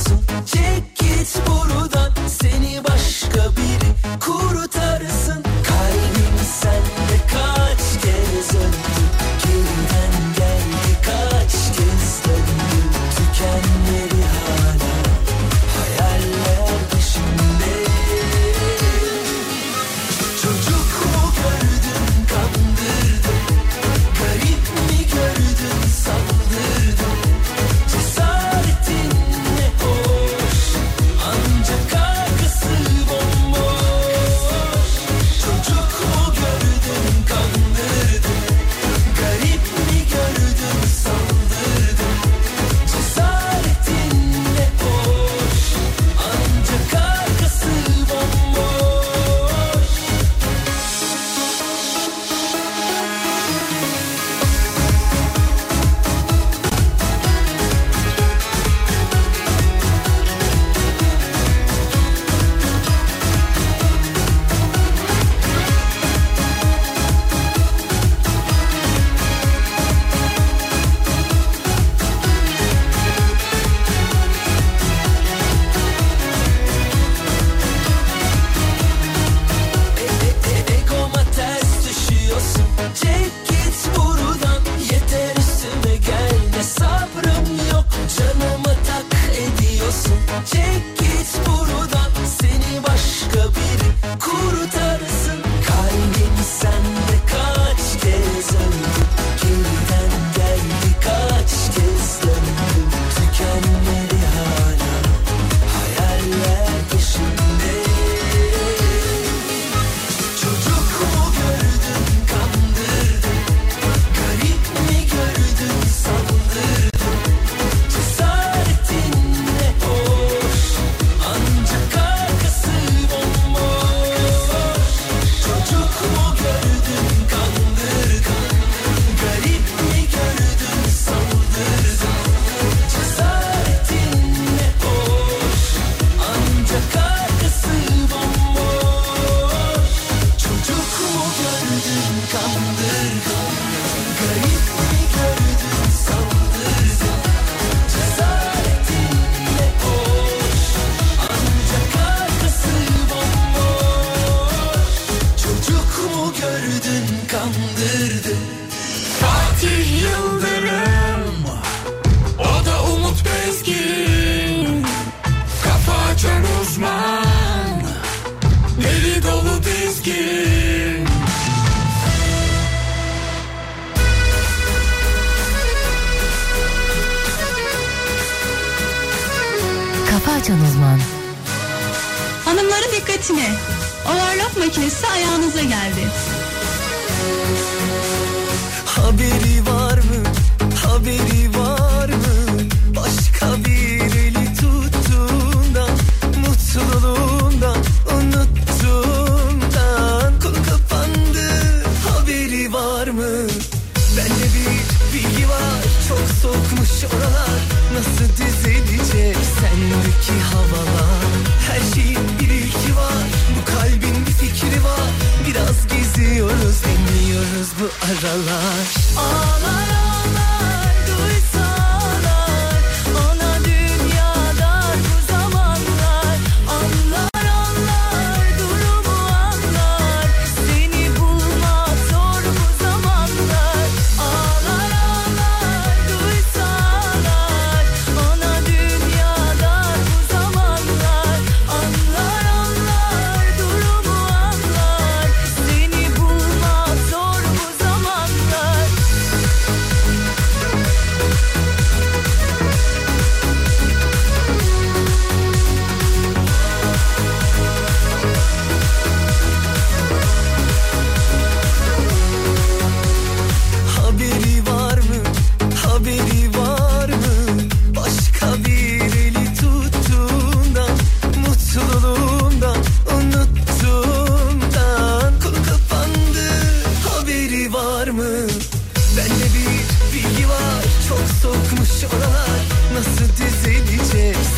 So take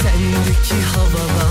Sendeki havalar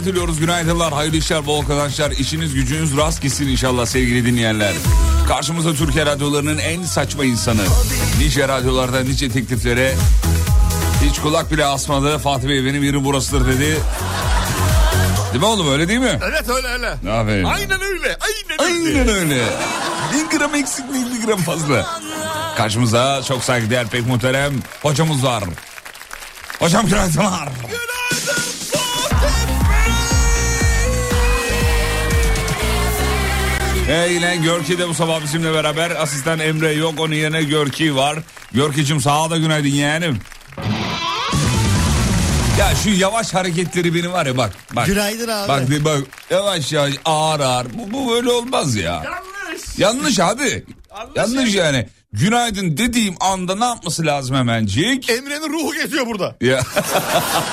sabahlar diliyoruz. Günaydınlar, hayırlı işler, bol kazançlar. İşiniz gücünüz rast gitsin inşallah sevgili dinleyenler. Karşımızda Türkiye radyolarının en saçma insanı. Nice radyolarda nice tekliflere hiç kulak bile asmadı. Fatih Bey benim yerim burasıdır dedi. Değil mi oğlum öyle değil mi? Evet öyle öyle. Aferin. Aynen öyle. Aynen, öyle. Aynen öyle. Bir gram eksik 50 gram fazla. Karşımızda çok saygıdeğer pek muhterem hocamız var. Hocam günaydınlar. E yine Görki de bu sabah bizimle beraber. Asistan Emre yok onun yerine Görki var. Görki'cim sağa da günaydın yeğenim. Ya şu yavaş hareketleri benim var ya bak. bak. Günaydın abi. Bak bir bak yavaş yavaş ağır ağır. Bu, bu böyle olmaz ya. Yanlış. Yanlış abi. Yanlış yani. Günaydın dediğim anda ne yapması lazım hemencik? Emre'nin ruhu geçiyor burada. Ya.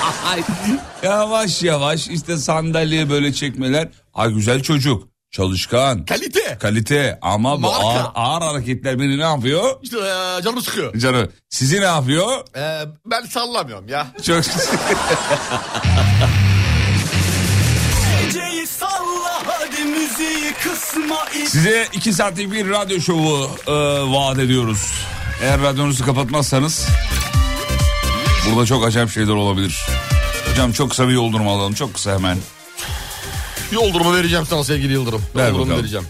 yavaş yavaş işte sandalye böyle çekmeler. Ay güzel çocuk. Çalışkan. Kalite. Kalite ama bu Marka. ağır, ağır hareketler beni ne yapıyor? İşte ee, canımı sıkıyor. Canım sizi ne yapıyor? Ee, ben sallamıyorum ya. Çok Size iki saatlik bir radyo şovu e, vaat ediyoruz. Eğer radyonuzu kapatmazsanız burada çok acayip şeyler olabilir. Hocam çok kısa bir yol durumu alalım. Çok kısa hemen. Yol durumu vereceğim sana sevgili Yıldırım. Ver durumu bakalım. vereceğim.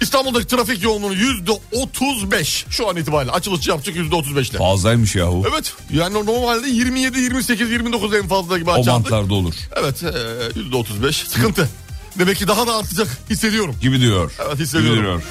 İstanbul'daki trafik yoğunluğu yüzde otuz beş şu an itibariyle. Açılış yapacak yüzde otuz beşle. Fazlaymış yahu. Evet yani normalde 27, 28, 29 en fazla gibi O açardık. bantlarda olur. Evet e, yüzde otuz beş sıkıntı. Demek ki daha da artacak hissediyorum. Gibi diyor. Evet, hissediyorum. Gibi diyor.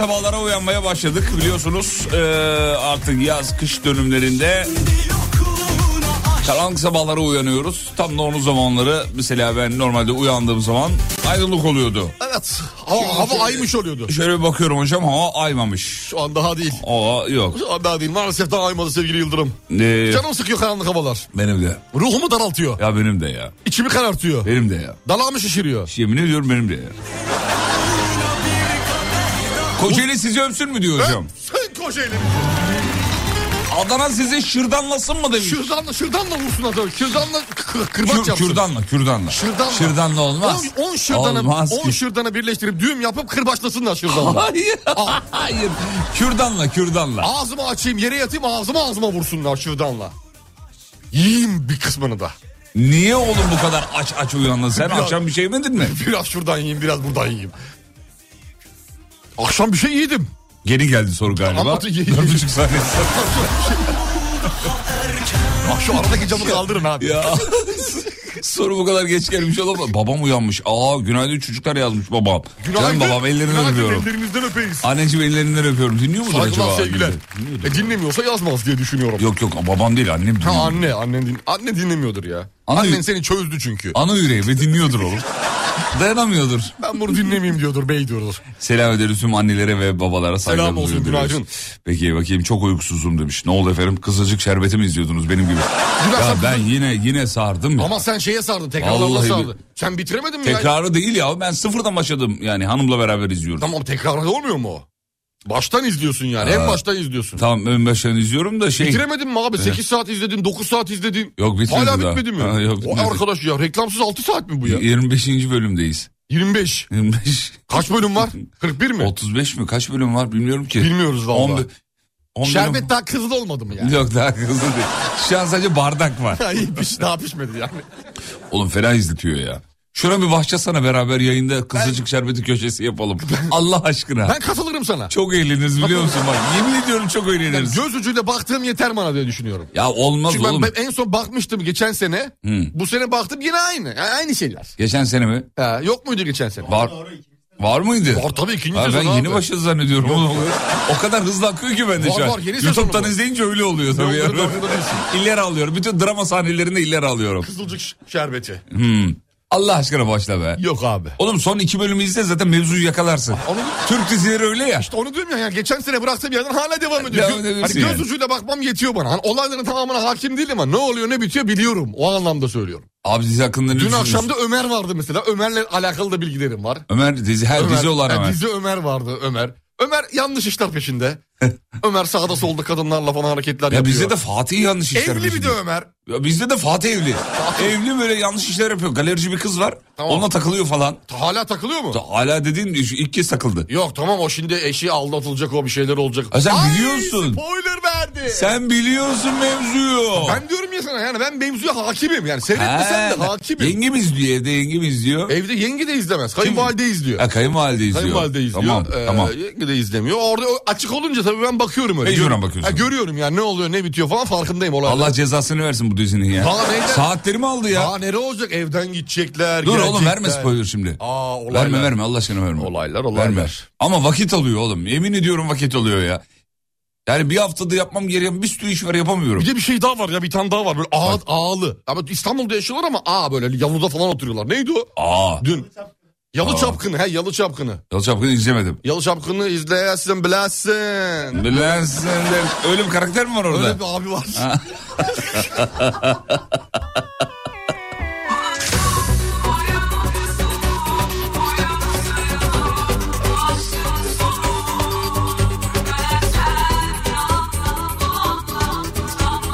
Sabahlara uyanmaya başladık biliyorsunuz. Ee, artık yaz kış dönümlerinde Karanlık sabahlara uyanıyoruz. Tam da onun zamanları mesela ben normalde uyandığım zaman aydınlık oluyordu. Evet. Hava, hava aymış oluyordu. Şöyle bir bakıyorum hocam hava aymamış. Şu an daha değil. Aa yok. Şu an daha değil. Maalesef daha aymadı sevgili Yıldırım. Ee, Canım sıkıyor karanlık havalar. benim de. Ruhumu daraltıyor. Ya benim de ya. İçimi karartıyor. Benim de ya. Dalağımı şişiriyor. Yemin ediyorum benim de ya. Kocaeli sizi öpsün mü diyor hocam. Sen Kocaeli. Adana sizi şırdanlasın mı demiş. Şırdanla, şırdanla vursun adamı. Şırdanla kırbaç Kür, yapsın. kürdanla, kürdanla. Şırdanla. Şırdanla olmaz. 10 şırdanı, Olmaz 10 ki. şırdanı birleştirip düğüm yapıp kırbaçlasınlar şırdanla. Hayır, hayır. Kürdanla, kürdanla. ağzımı açayım yere yatayım ağzıma ağzıma vursunlar şırdanla. Yiyeyim bir kısmını da. Niye oğlum bu kadar aç aç uyandın sen? Biraz- Akşam bir şey yemedin mi? Biraz şuradan yiyeyim biraz buradan yiyeyim. Akşam bir şey yedim. Geri geldi soru galiba. Anlatın, ye- Dört buçuk saniye. Bak şu aradaki camı kaldırın abi. ya. soru bu kadar geç gelmiş olamaz. Babam uyanmış. Aa günaydın çocuklar yazmış babam. Canım babam ellerinden günaydın, öpüyorum. Ellerinizden öpeyiz. Anneciğim ellerinden öpüyorum. Dinliyor mudur acaba? Saygılar sevgiler. Dinliyordur. E, dinlemiyorsa yazmaz diye düşünüyorum. Yok yok babam değil annem dinliyor. Ha anne, annen, din anne dinlemiyordur ya. Anne- Annen seni çözdü çünkü. Ana yüreği ve dinliyordur oğlum. Dayanamıyordur. Ben bunu dinlemeyeyim diyordur bey diyordur. Selam ederiz tüm annelere ve babalara saygılar Selam olsun, günaydın. Peki bakayım çok uykusuzum demiş. Ne oldu efendim? Kızılcık şerbeti mi izliyordunuz benim gibi? Ya ben yine yine sardım ya. Ama sen şeye sardın tekrarlarla sardın. Sen bitiremedin mi ya? Tekrarı değil ya ben sıfırdan başladım yani hanımla beraber izliyoruz. Tamam tekrarı olmuyor mu o? Baştan izliyorsun yani. En baştan izliyorsun. Tamam ön baştan izliyorum da şey. Bitiremedin mi abi? 8 saat izledin, 9 saat izledin. Yok, bitmedi Hala daha. bitmedi mi? Ha, yok, o bitmedi. arkadaş ya reklamsız 6 saat mi bu ya? 25. bölümdeyiz. 25. 25. Kaç bölüm var? 41 mi? 35 mi? Kaç bölüm var bilmiyorum ki. Bilmiyoruz valla. 10 bö- on Şerbet bölüm- daha kızıl olmadı mı yani? Yok daha hızlı değil. Şu an sadece bardak var. İyi piş, daha pişmedi yani. Oğlum fena izletiyor ya. Şuna bir başlasana beraber yayında kızılcık şerbeti köşesi yapalım. Allah aşkına. Ben katılırım sana. Çok eğleniriz biliyor musun bak. Yemin ediyorum çok Yani eğleniriz. göz ucuyla baktığım yeter bana diye düşünüyorum. Ya olmaz Çünkü ben, oğlum. ben en son bakmıştım geçen sene. Bu sene baktım yine aynı. Yani aynı şeyler. Geçen sene mi? Ha, yok muydu geçen sene? Var. Var mıydı? Var tabii ikinci Ha, ben sezon yeni abi. başladı zannediyorum oğlum. O kadar hızlı akıyor ki bende şu an. var, yeni YouTube'dan izleyince öyle oluyor tabii. ya. İleri alıyorum. Bütün drama sahnelerinde ileri alıyorum. Kızılcık şerbeti. Allah aşkına başla be. Yok abi. Oğlum son iki bölümü izle zaten mevzuyu yakalarsın. Onu, Türk dizileri öyle ya. işte onu diyorum ya, yani geçen sene bıraktığım yerden hala devam ediyor. Devam Gö- hani göz yani. ucuyla bakmam yetiyor bana. Hani olayların tamamına hakim değilim ama ne oluyor ne bitiyor biliyorum. O anlamda söylüyorum. Abi dizi hakkında ne Dün düşünüyorsun? akşam da Ömer vardı mesela. Ömer'le alakalı da bilgilerim var. Ömer dizi her Ömer, dizi olan Ömer. Dizi Ömer vardı Ömer. Ömer yanlış işler peşinde. Ömer sağda solda kadınlarla falan hareketler Ya yapıyor. bizde de Fatih yanlış işler Evli bir de Ömer. Ya bizde de Fatih evli. evli böyle yanlış işler yapıyor. Galerici bir kız var. Tamam. Onunla takılıyor falan. Hala takılıyor mu? Hala dediğin ilk kez takıldı. Yok tamam o şimdi eşi aldatılacak o bir şeyler olacak. Ha, sen Ay, biliyorsun. spoiler verdi. Sen biliyorsun mevzuyu. Ben diyorum ya sana yani ben mevzuya hakimim yani seyretmesem de Ha, hakimim. Yengem izliyor evde yengem izliyor. Evde yenge de izlemez. Kayınvalide izliyor. Ha, kayınvalide izliyor. Kayınvalide izliyor. Tamam Ee, tamam. Yenge de izlemiyor. Orada açık olunca tabii ben bakıyorum öyle. Mecburen Görüyorum. bakıyorsun. Ha, görüyorum yani ne oluyor ne bitiyor falan farkındayım olaylar. Allah cezasını versin bu dizinin ya. Valla neyden? Saatleri mi aldı ya? Aa nere olacak evden gidecekler. Dur oğlum gelecekler. verme spoiler şimdi. Aa olaylar. Verme verme Allah aşkına verme. Olaylar, olaylar. Verme. Ama vakit alıyor oğlum. Yemin ediyorum vakit alıyor ya. Yani bir haftada yapmam gereken bir sürü iş var yapamıyorum. Bir de bir şey daha var ya bir tane daha var böyle ağa, ağalı. Ama İstanbul'da yaşıyorlar ama ağa böyle yalıda falan oturuyorlar. Neydi o? Aa. Dün. Yalı Aa. çapkını he yalı çapkını. Yalı Çapkın'ı izlemedim. Yalı çapkını izleyesin bilesin. Bilensin. Öyle bir karakter mi var orada? Öyle bir abi var.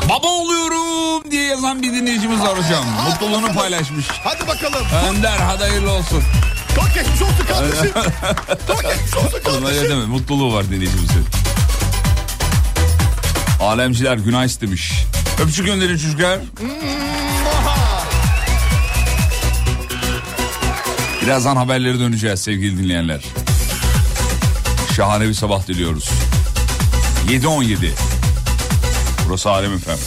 Baba oluyorum diye yazan bir dinleyicimiz var hocam. Mutluluğunu paylaşmış. Hadi bakalım. Önder hadi hayırlı olsun. Çok geçmiş olsun kardeşim. Çok geçmiş olsun kardeşim. deme mutluluğu var dinleyicimizin. Alemciler günah istemiş. Öpücük gönderin çocuklar. Birazdan haberleri döneceğiz sevgili dinleyenler. Şahane bir sabah diliyoruz. 7.17. Burası Alem Efendim.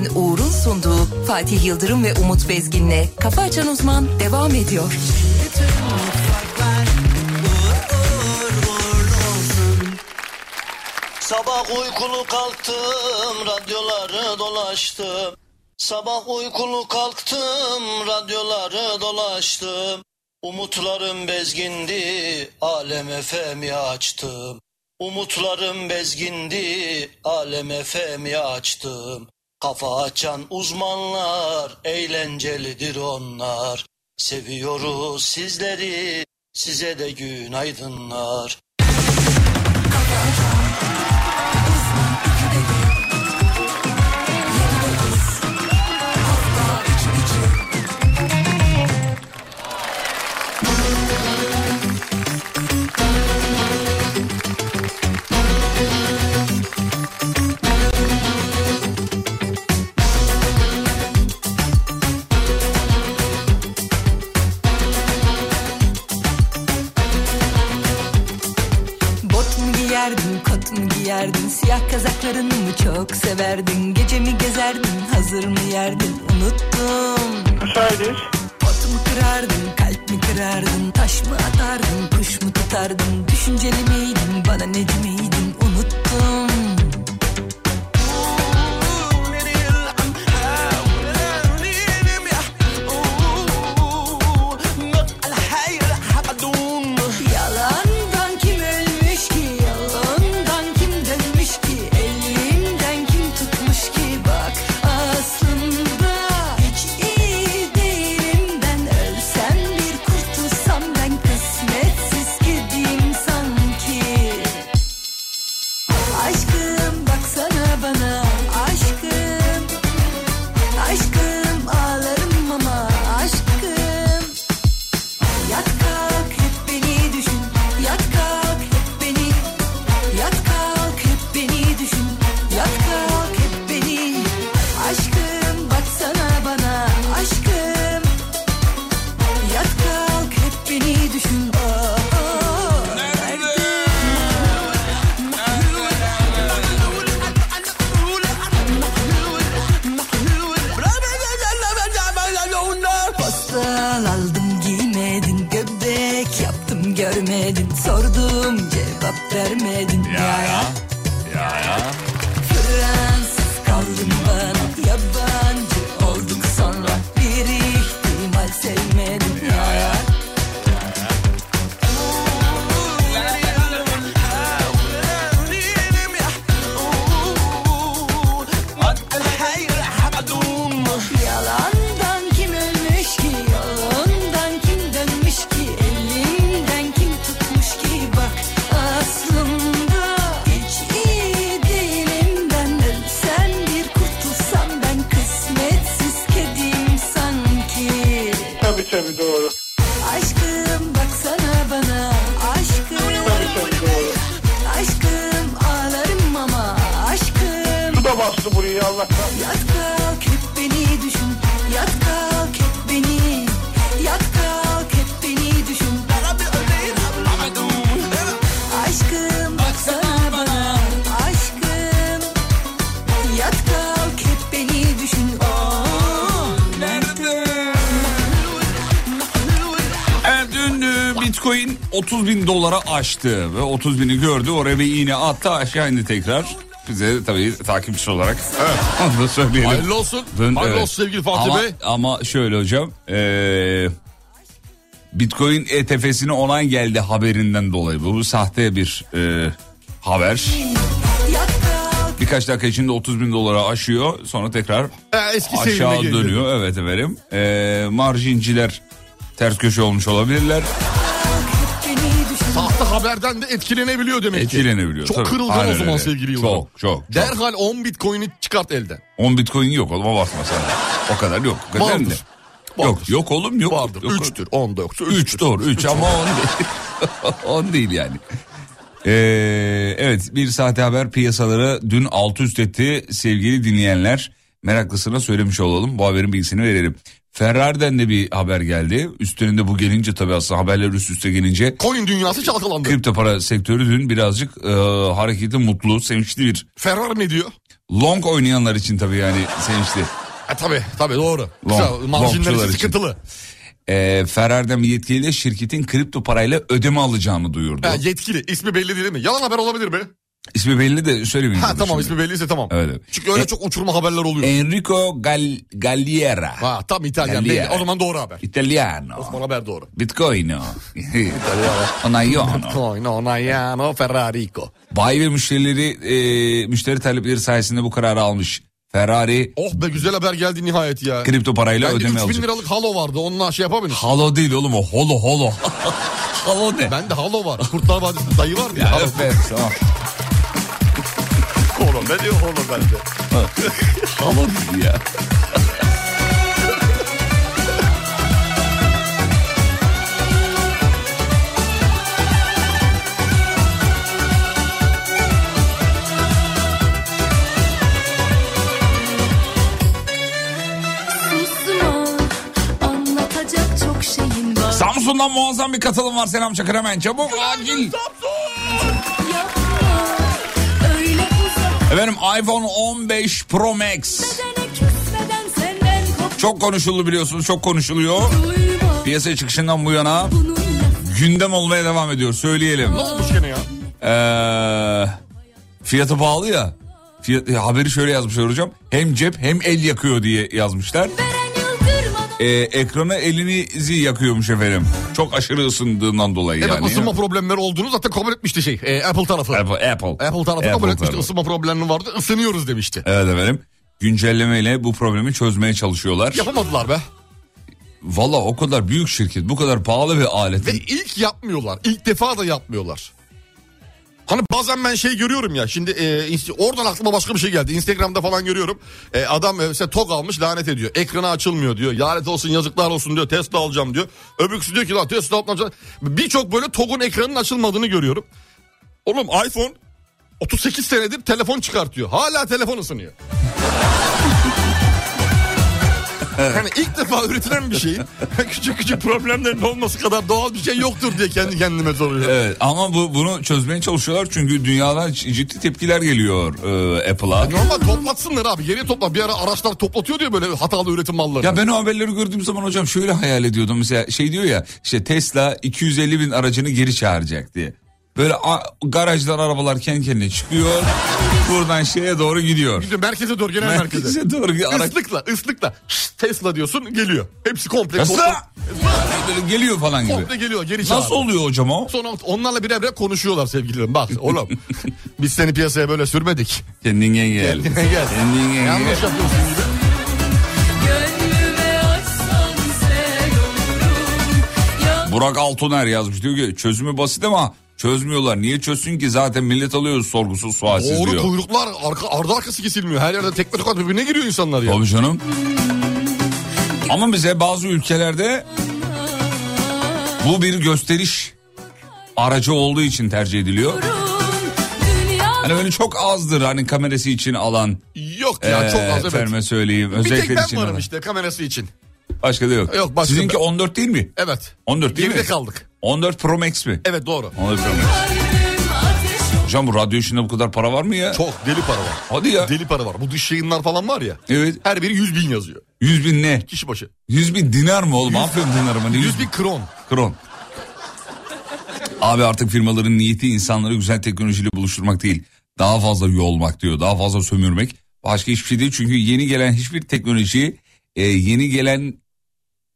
Getiren Uğur'un sunduğu Fatih Yıldırım ve Umut Bezgin'le Kafa Açan Uzman devam ediyor. Sabah uykulu kalktım, radyoları dolaştım. Sabah uykulu kalktım, radyoları dolaştım. Umutlarım bezgindi, alem efemi açtım. Umutlarım bezgindi, alem efemi açtım. Kafa açan uzmanlar, eğlencelidir onlar. Seviyoruz sizleri, size de günaydınlar. Siyah kazaklarını mı çok severdin? Gece mi gezerdin, hazır mı yerdin? Unuttum Pot mu kırardın, kalp mi kırardın? Taş mı atardın, kuş mu tutardın? Düşünceli miydin, bana neci miydin Unuttum dolara aştı ve 30 bini gördü oraya bir iğne attı aşağı indi tekrar. Bize tabii takipçi olarak onu da söyleyelim. Hayırlı olsun. Dün, Hayırlı evet. olsun sevgili Fatih ama, Bey. Ama şöyle hocam e, Bitcoin ETF'sine onay geldi haberinden dolayı bu, bu sahte bir e, haber. Birkaç dakika içinde 30 bin dolara aşıyor sonra tekrar Ee, eski aşağı dönüyor. Evet efendim. E, marjinciler ters köşe olmuş olabilirler. Sahte haberden de etkilenebiliyor demek ki. Etkilenebiliyor. Çok tabii. kırılgan Aynen o zaman öyle. sevgili Yıldırım. Çok çok. çok. Derhal 10 bitcoin'i çıkart elden. 10 bitcoin yok oğlum basma sen. O kadar yok. O kadar Vardır. Vardır. Yok yok oğlum yok. Vardır. Yok. 3'tür. 10 da yoksa 3'tür. 3 doğru 3 ama 10 değil. 10 değil yani. Ee, evet bir sahte haber piyasaları dün alt üst etti sevgili dinleyenler. Meraklısına söylemiş olalım bu haberin bilgisini verelim. Ferrari'den de bir haber geldi. Üstlerinde bu gelince tabii aslında haberler üst üste gelince Coin dünyası çalkalandı. kripto para sektörü dün birazcık e, hareketi mutlu, sevinçli bir Ferrari ne diyor? Long oynayanlar için tabii yani sevinçli. E, tabii tabii doğru. Long- için. sıkıntılı. Ee, Ferrari'den bir yetkili de şirketin kripto parayla ödeme alacağını duyurdu. Ha, yetkili ismi belli değil mi? Yalan haber olabilir mi? İsmi belli de söylemeyeyim. Ha burada tamam şimdi. ismi belliyse tamam. Öyle. Çünkü öyle E- çok uçurma haberler oluyor. Enrico Gal Galliera. ha tam İtalyan Galliera. belli. O zaman doğru haber. Italiano. Osman haber doğru. Bitcoino. Onayano. Coino, Nayano, Ferrarico. Bayi ve müşterileri e, müşteri talepleri sayesinde bu kararı almış. Ferrari Oh be güzel haber geldi nihayet ya. kripto parayla Bende ödeme 3000 alacak. liralık halo vardı onunla şey yapabiliriz. Halo değil oğlum o holo holo. halo ne? Bende halo var. Kurtlar Vadisi'nde dayı var ya. Ya halo. öf tamam. Holo. Ne diyor holo bende? Halo dedi ya. Susma anlatacak çok şeyin var Samsun'dan muazzam bir katılım var Selam Çakır hemen çabuk acil. Uzak Efendim iPhone 15 Pro Max. Çok konuşuldu biliyorsunuz çok konuşuluyor. duyma Piyasa çıkışından bu yana gündem olmaya devam ediyor söyleyelim. Ne olmuş gene ya? Ee, fiyatı pahalı ya. Fiyat, e, haberi şöyle yazmışlar hocam. Hem cep hem el yakıyor diye yazmışlar. veren Ee, ekrana elinizi yakıyormuş efendim. Çok aşırı ısındığından dolayı Evet yani. ısınma problemleri olduğunu zaten kabul etmişti şey. e, Apple tarafı. Apple, Apple. Apple. tarafı kabul Apple etmişti. tarafı. Isınma problemi vardı. Isınıyoruz demişti. Evet efendim. Güncellemeyle bu problemi çözmeye çalışıyorlar. Yapamadılar be. Valla o kadar büyük şirket bu kadar pahalı bir Ve aletin. ilk yapmıyorlar. İlk defa da yapmıyorlar. Hani bazen ben şey görüyorum ya şimdi e, oradan aklıma başka bir şey geldi. Instagram'da falan görüyorum. E, adam e, mesela TOG almış lanet ediyor. Ekranı açılmıyor diyor. Lanet olsun yazıklar olsun diyor. Tesla alacağım diyor. Öbürküsü diyor ki lan Tesla alacağım. Birçok böyle TOG'un ekranının açılmadığını görüyorum. Oğlum iPhone 38 senedir telefon çıkartıyor. Hala telefon ısınıyor. Yani ilk defa üretilen bir şeyin küçük küçük problemlerin olması kadar doğal bir şey yoktur diye kendi kendime soruyorum. Evet ama bu bunu çözmeye çalışıyorlar çünkü dünyadan ciddi tepkiler geliyor e, Apple'a. Normal toplatsınlar abi geriye topla. Bir ara araçlar toplatıyor diyor böyle hatalı üretim malları. Ya ben o haberleri gördüğüm zaman hocam şöyle hayal ediyordum. Mesela şey diyor ya işte Tesla 250 bin aracını geri çağıracak diye. Böyle a- garajdan arabalar kendi kendine çıkıyor. Buradan şeye doğru gidiyor. Gidiyor merkeze doğru genel merkeze. Merkeze doğru araç. Islıkla ıslıkla Şşt, Tesla diyorsun geliyor. Hepsi komple. Tesla! Böyle geliyor falan gibi. Komple geliyor geri çağır. Nasıl oluyor hocam o? Sonra onlarla birer birer konuşuyorlar sevgililerim. Bak oğlum biz seni piyasaya böyle sürmedik. Kendine gel. Kendine gel. Kendine gel. Yanlış yapıyorsun gibi. Burak Altuner yazmış diyor ki çözümü basit ama çözmüyorlar. Niye çözsün ki zaten millet alıyor sorgusuz sualsiz Doğru diyor. kuyruklar arka, ardı arkası kesilmiyor. Her yerde tekme tokat birbirine giriyor insanlar ya. Tabii canım. Ama bize bazı ülkelerde bu bir gösteriş aracı olduğu için tercih ediliyor. Hani böyle çok azdır hani kamerası için alan. Yok ya Ee, çok az evet. Efendime söyleyeyim. Bir tek ben için varım alan. işte kamerası için. Başka da yok. Yok, başka Sizinki ben- 14 değil mi? Evet. 14 değil Geride mi? kaldık. 14 Pro Max mi? Evet doğru. 14 Pro Max. Hocam bu radyo işinde bu kadar para var mı ya? Çok deli para var. Hadi ya. Deli para var. Bu dış yayınlar falan var ya. Evet. Her biri 100 bin yazıyor. 100 bin ne? Kişi başı. 100 bin dinar mı oğlum? Aferin dinarıma. 100 100 bin kron. Kron. Abi artık firmaların niyeti insanları güzel teknolojiyle buluşturmak değil. Daha fazla yolmak diyor. Daha fazla sömürmek. Başka hiçbir şey değil. Çünkü yeni gelen hiçbir teknoloji, e, yeni gelen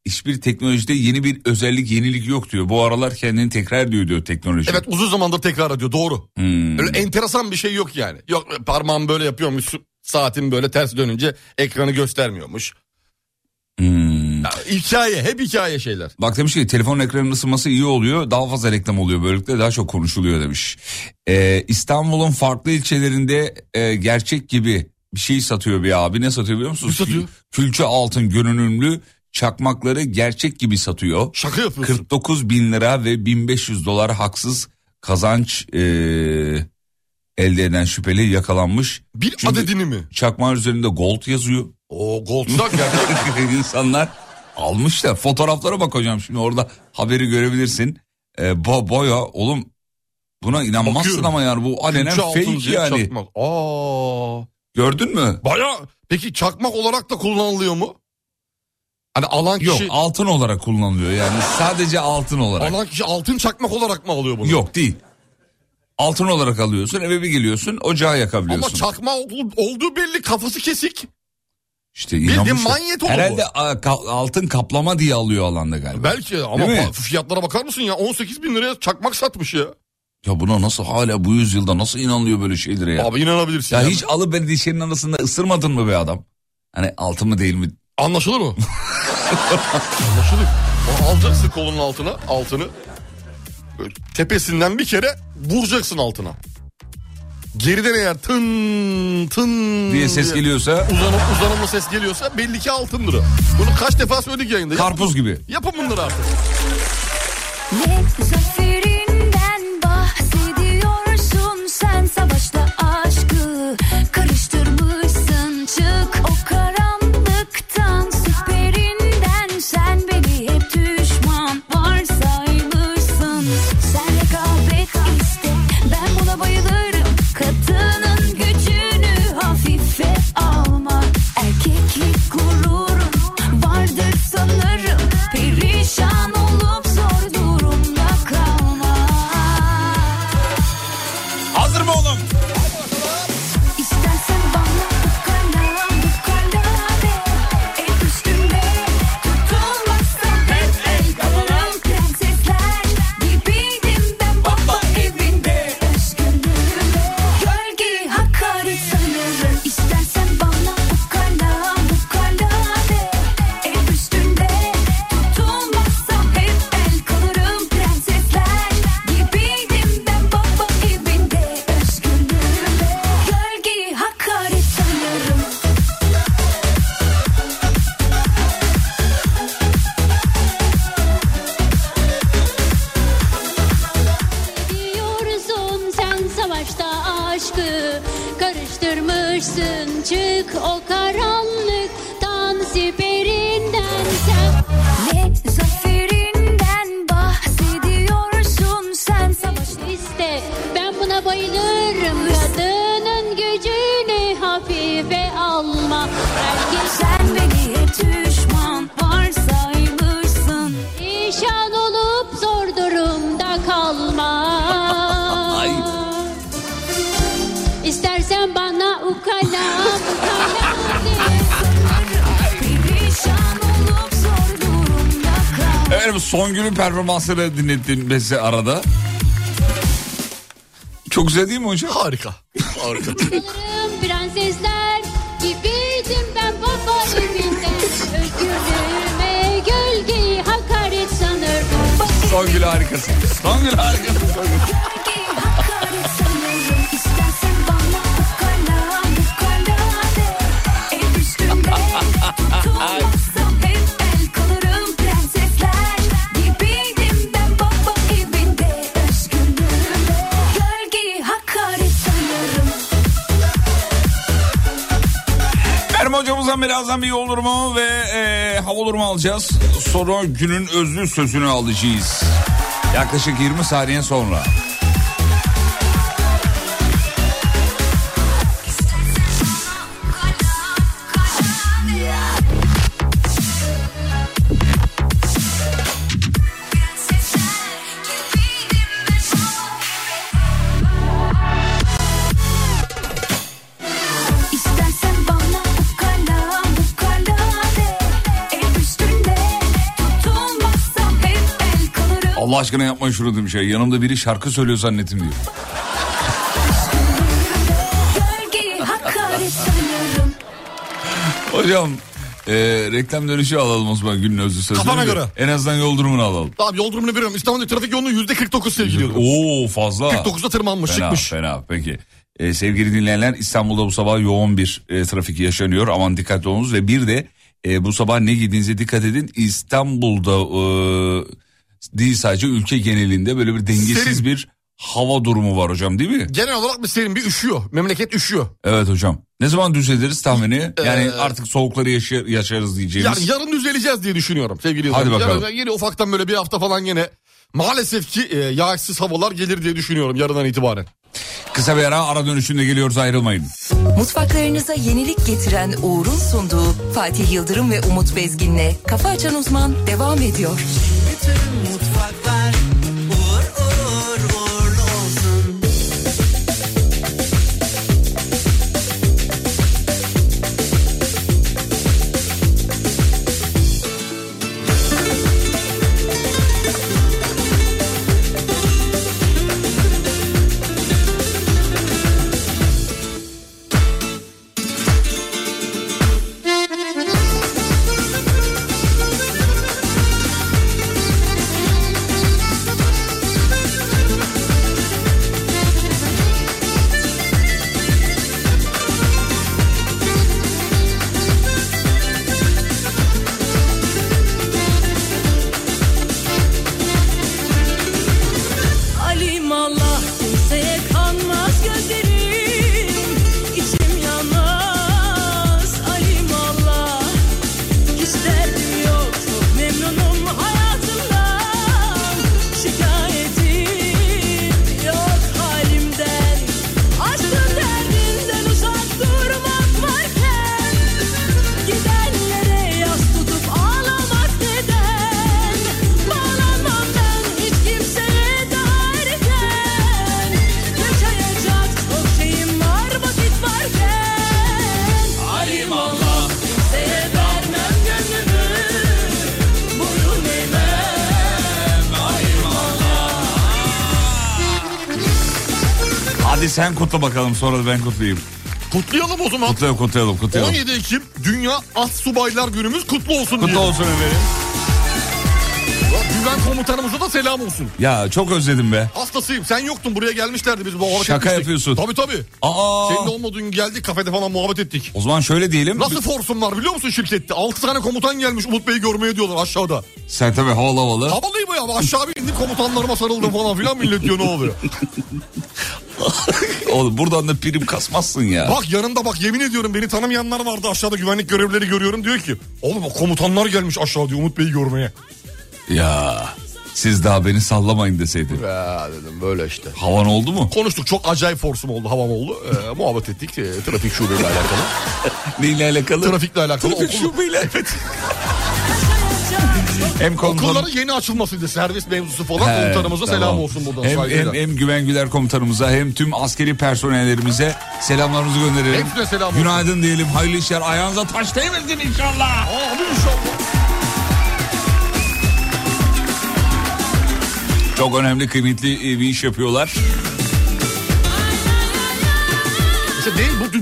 hiçbir teknolojide yeni bir özellik, yenilik yok diyor. Bu aralar kendini tekrar diyor diyor teknoloji. Evet uzun zamandır tekrar ediyor doğru. Hmm. Öyle enteresan bir şey yok yani. Yok parmağım böyle yapıyormuş saatin böyle ters dönünce ekranı göstermiyormuş. Hmm. Ya, hikaye hep hikaye şeyler. Bak demiş ki telefonun ekranının ısınması iyi oluyor. Daha fazla reklam oluyor. Böylelikle daha çok konuşuluyor demiş. Ee, İstanbul'un farklı ilçelerinde e, gerçek gibi bir şey satıyor bir abi. Ne satıyor biliyor musunuz? Ne satıyor? Kül- Külçe altın görünümlü çakmakları gerçek gibi satıyor. Şaka yapıyorsun. 49 bin lira ve 1500 dolar haksız kazanç e, elde eden şüpheli yakalanmış. Bir Çünkü- adedini mi? Çakmağın üzerinde gold yazıyor. O goldsak gerçek. İnsanlar almışlar. Fotoğraflara bak hocam şimdi orada haberi görebilirsin. Ee, bo boya oğlum buna inanmazsın Bakıyorum. ama yani bu alenen fake yani. çakmak. Aa. Gördün mü? Baya peki çakmak olarak da kullanılıyor mu? Hani alan Yok kişi altın olarak kullanılıyor yani sadece altın olarak. alan kişi altın çakmak olarak mı alıyor bunu? Yok değil. Altın olarak alıyorsun eve bir geliyorsun ocağı Ama yakabiliyorsun. çakma ol- olduğu belli kafası kesik. işte bildiğin manyet olur bu. Herhalde altın kaplama diye alıyor alanda galiba. Belki ama Değil fiyatlara bakar mısın ya 18 bin liraya çakmak satmış ya. Ya buna nasıl hala bu yüzyılda nasıl inanılıyor böyle şeylere ya? Abi inanabilirsin. ya ya. hiç alıp beni dişlerinin arasında ısırmadın mı be adam? Hani altın mı değil mi? Anlaşılır mı? Anlaşılır. O alacaksın kolunun altına altını. Böyle tepesinden bir kere vuracaksın altına. Geriden eğer tın tın diye ses geliyorsa uzanıp uzanımlı ses geliyorsa belli ki altındır o. Bunu kaç defa söyledik yayında. Yapın, karpuz gibi. yapın bunları artık. Ne Evet Songül'ün performansını dinlettin bize arada. Çok güzel değil mi hocam? Harika. Harika. Prensesler gibiydim ben baba evinde Özgürlüğüme gölgeyi hakaret sanırdım Songül harikasın. Songül harikasın. Songül. Hocamızdan birazdan bir yol durumu ve e, hava durumu alacağız. Sonra günün özlü sözünü alacağız. Yaklaşık 20 saniye sonra. Allah aşkına yapmayın şunu demiş ya. Yanımda biri şarkı söylüyor zannettim diyor. Hocam e, reklam dönüşü alalım o zaman günün özlü sözünü. Kafana göre. En azından yol durumunu alalım. Tamam yol durumunu veriyorum. İstanbul'da trafik yoğunluğu yüzde 49 sevgili Yıldırım. Oo fazla. 49'da tırmanmış Fena, çıkmış. fena peki. Ee, sevgili dinleyenler İstanbul'da bu sabah yoğun bir e, trafik yaşanıyor. Aman dikkatli olunuz ve bir de e, bu sabah ne giydiğinize dikkat edin. İstanbul'da e, değil sadece ülke genelinde böyle bir dengesiz Serin. bir hava durumu var hocam değil mi? Genel olarak bir serin bir üşüyor. Memleket üşüyor. Evet hocam. Ne zaman düzeliriz tahmini? Yani Ee, artık soğukları yaşa- yaşarız diyeceğimiz. Yani yarın düzeleceğiz diye düşünüyorum sevgili Hadi Yıldırım. bakalım. Yarın yine ufaktan böyle bir hafta falan yine maalesef ki e, yağsız havalar gelir diye düşünüyorum yarından itibaren. Kısa bir ara ara dönüşünde geliyoruz ayrılmayın. Mutfaklarınıza yenilik getiren Uğur'un sunduğu Fatih Yıldırım ve Umut Bezgin'le Kafa Açan Uzman devam ediyor. Sen kutla bakalım sonra da ben kutlayayım. Kutlayalım o zaman. Kutlayalım kutlayalım kutlayalım. 17 Ekim Dünya As Subaylar Günümüz kutlu olsun Kutlu diye. olsun efendim. Güven komutanımıza da selam olsun. Ya çok özledim be. Hastasıyım. Sen yoktun buraya gelmişlerdi biz muhabbet Şaka etmiştik. yapıyorsun. Tabii tabii. Aa. Senin de olmadığın gün geldik kafede falan muhabbet ettik. O zaman şöyle diyelim. Nasıl forsum var biliyor musun şirkette? 6 tane komutan gelmiş Umut Bey'i görmeye diyorlar aşağıda. Sen tabii havalı havalı. Havalıyım ya aşağı bir indim komutanlarıma sarıldım falan filan millet diyor ne oluyor. Oğlum buradan da prim kasmazsın ya. Bak yanımda bak yemin ediyorum beni tanımayanlar vardı aşağıda güvenlik görevlileri görüyorum diyor ki. Oğlum komutanlar gelmiş aşağı diyor Umut Bey'i görmeye. Ya siz daha beni sallamayın deseydin. Ya dedim böyle işte. Havan oldu mu? Konuştuk çok acayip forsum oldu havam oldu. Ee, muhabbet ettik ee, trafik şubeyle alakalı. Neyle alakalı? Trafikle alakalı. Trafik okul- şubeyle. Evet. Hem komutan... Okulların yeni açılmasıydı servis mevzusu falan He, komutanımıza tamam. selam olsun buradan Hem, saygıyla. hem, hem Güven Güler komutanımıza hem tüm askeri personellerimize selamlarımızı gönderelim. Hepsine selam olsun. Günaydın diyelim. Hayırlı işler. Ayağınıza taş değmesin inşallah. Amin inşallah. Çok önemli kıymetli e, bir iş yapıyorlar. İşte değil bu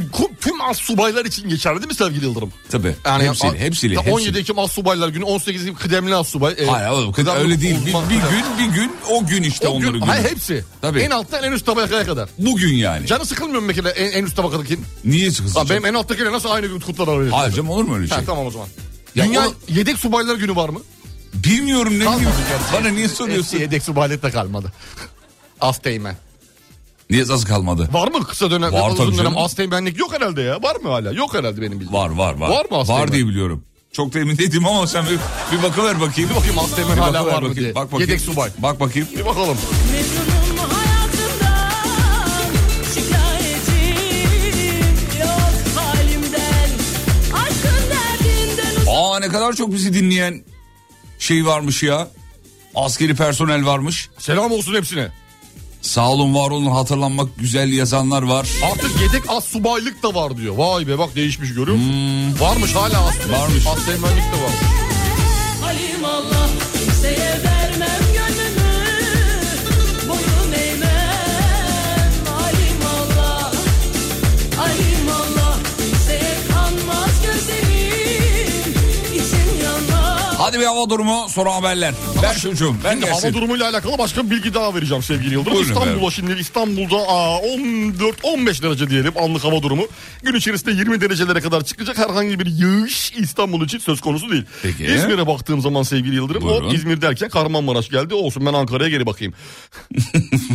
as subaylar için geçerli değil mi sevgili Yıldırım? Tabii. Yani hepsiyle, hepsiyle, hepsiyle. 17 Ekim as subaylar günü 18 Ekim kıdemli as subay. e, Hayır oğlum kıdemli öyle değil. Bir, bir gün bir gün o gün işte O gün- onların günü. hayır, hepsi. Tabii. En alttan en üst tabakaya kadar. Bugün yani. Canı sıkılmıyor mu mesela en, en üst tabakadaki? Niye sıkılsın? Benim en alttakiyle nasıl aynı gün kutlar Hayır canım olur mu öyle şey? Ha, tamam o zaman. Ya Dünya o- yedek subaylar günü var mı? Bilmiyorum ne bileyim. Bana niye soruyorsun? Eski yedek subaylık da kalmadı. Asteğmen. Niye nasıl kalmadı? Var mı kısa dönem, Var tabii uzun dönem asteğmenlik yok herhalde ya. Var mı hala? Yok herhalde benim bildiğim. Var var var. Var mı Asteğmen? Var diye biliyorum. Çok da emin değilim ama sen bir, bir bakıver bakayım. Bir bakayım Asteğmen hala var mı diye. Bak bakayım. Yedek subay. Bak bakayım. Bir bakalım. Aa ne kadar çok bizi dinleyen şey varmış ya. Askeri personel varmış. Selam olsun hepsine. Sağ olun var olun hatırlanmak güzel yazanlar var. Artık yedek as subaylık da var diyor. Vay be bak değişmiş görüyor musun? Varmış hala as. Hmm. Varmış. Asteğmenlik de var. Halim Allah Hadi bir hava durumu sonra haberler. Ver çocuğum ben Şimdi hava gelsin. durumuyla alakalı başka bir bilgi daha vereceğim sevgili Yıldırım. Buyurun İstanbul'a efendim. şimdi İstanbul'da aa, 14-15 derece diyelim anlık hava durumu. Gün içerisinde 20 derecelere kadar çıkacak herhangi bir yağış İstanbul için söz konusu değil. Peki. İzmir'e baktığım zaman sevgili Yıldırım Buyurun. o İzmir derken Kahramanmaraş geldi. Olsun ben Ankara'ya geri bakayım.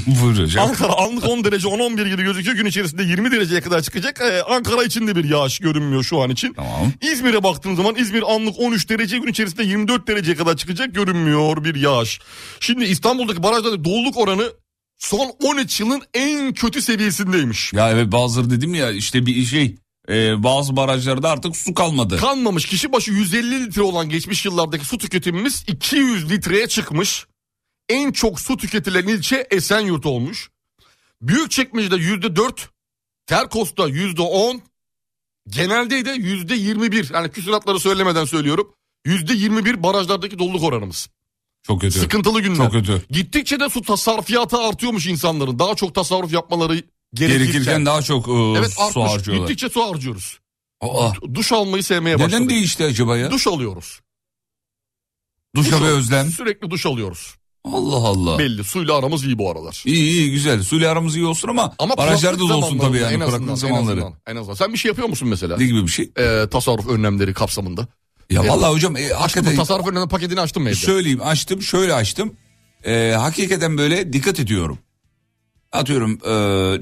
Buyur hocam. Ankara anlık 10 derece 10-11 gibi gözüküyor. Gün içerisinde 20 dereceye kadar çıkacak. Ee, Ankara için de bir yağış görünmüyor şu an için. Tamam. İzmir'e baktığım zaman İzmir anlık 13 derece gün içerisinde 24 dereceye kadar çıkacak görünmüyor bir yağış. Şimdi İstanbul'daki barajlarda doluluk oranı son 13 yılın en kötü seviyesindeymiş. Ya evet bazıları dedim ya işte bir şey e, bazı barajlarda artık su kalmadı. Kalmamış kişi başı 150 litre olan geçmiş yıllardaki su tüketimimiz 200 litreye çıkmış. En çok su tüketilen ilçe Esenyurt olmuş. Büyükçekmece'de %4, Terkos'ta %10, genelde de %21. Yani küsuratları söylemeden söylüyorum. %21 barajlardaki doluluk oranımız. Çok kötü. Sıkıntılı günler. Çok kötü. Gittikçe de su tasarrufiyatı artıyormuş insanların. Daha çok tasarruf yapmaları Gerekirken gerekirken. daha çok e, Evet su artmış. harcıyorlar. Gittikçe su harcıyoruz. Aa, Duş almayı sevmeye başladık. neden değişti acaba ya? Duş alıyoruz. Duşa Duş ve özlem. Sürekli duş alıyoruz. Allah Allah. Belli suyla aramız iyi bu aralar. İyi iyi güzel. Suyla aramız iyi olsun ama, Ama barajlarda da olsun tabii yani en azından, kuraklık en zamanları. azından, En azından. Sen bir şey yapıyor musun mesela? Ne gibi bir şey? Ee, tasarruf önlemleri kapsamında. Ya Evet. vallahi hocam e, hakikaten Tasarruf önlemi paketini açtın mı evde? söyleyeyim açtım şöyle açtım. E, hakikaten böyle dikkat ediyorum. Atıyorum e,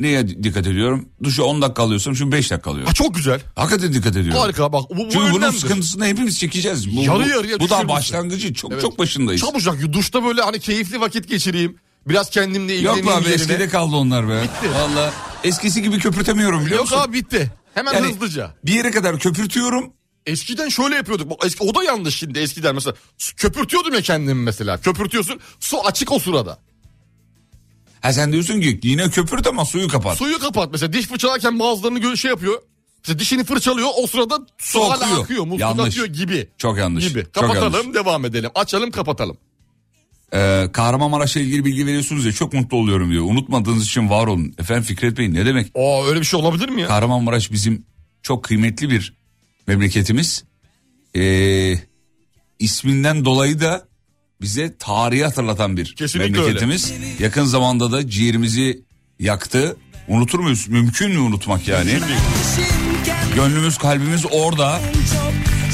neye dikkat ediyorum? Duşa 10 dakika alıyorsam şimdi 5 dakika alıyorum. Ha, çok güzel. Hakikaten dikkat ediyorum. Harika bak. Bu, bu Çünkü bunun sıkıntısını hepimiz çekeceğiz. Bu, Yarı bu, yarıya bu daha başlangıcı. Çok Evet. çok başındayız. Çabucak duşta böyle hani keyifli vakit geçireyim. Biraz kendimle Yok ilgileneyim be abi yerine. eskide kaldı onlar be. Bitti. Valla eskisi gibi köpürtemiyorum biliyor Yok musun? abi bitti. Hemen Yani- hızlıca. Bir yere kadar köpürtüyorum. Eskiden şöyle yapıyorduk. Eski, o da yanlış şimdi eskiden mesela. Köpürtüyordum ya kendimi mesela. Köpürtüyorsun. Su açık o sırada. Ha sen diyorsun ki yine köpürt ama suyu kapat. Suyu kapat mesela. Diş fırçalarken bazılarını gö- şey yapıyor. Mesela dişini fırçalıyor. O sırada su, Su hala akıyor. akıyor. Musluk Yanlış. akıyor gibi. Çok yanlış. Gibi. Çok Kapatalım yanlış. devam edelim. Açalım kapatalım. Ee, Kahramanmaraş'la ilgili bilgi veriyorsunuz ya çok mutlu oluyorum diyor. Unutmadığınız için var olun. Efendim Fikret Bey ne demek? Aa öyle bir şey olabilir mi ya? Kahramanmaraş bizim çok kıymetli bir memleketimiz. Ee, isminden dolayı da bize tarihi hatırlatan bir Kesinlikle memleketimiz. Yakın zamanda da ciğerimizi yaktı. Unutur muyuz? Mümkün mü unutmak yani? Gönlümüz kalbimiz orada.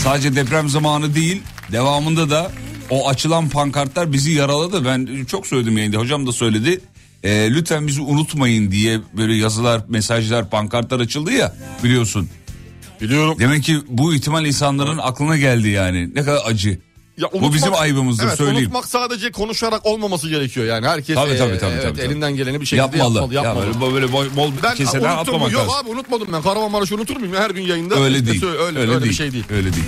Sadece deprem zamanı değil devamında da o açılan pankartlar bizi yaraladı. Ben çok söyledim yayında hocam da söyledi. Ee, lütfen bizi unutmayın diye böyle yazılar, mesajlar, pankartlar açıldı ya biliyorsun. Biliyorum. Demek ki bu ihtimal insanların aklına geldi yani. Ne kadar acı. Ya Bu bizim ayıbımızdır, evet, söyleyeyim. Unutmak sadece konuşarak olmaması gerekiyor yani. Herkes Tabii, tabii, e, tabii, evet, tabii, elinden geleni bir şekilde Yapmalı. yapmalı. Ya yapmalı. böyle, böyle bol, bol Ben keseden mu? atlamak Yok lazım. abi unutmadım ben. Kahramanmaraş'ı unutur muyum? Her gün yayında. Öyle işte değil. Öyle, öyle, öyle değil. bir şey değil. Öyle değil.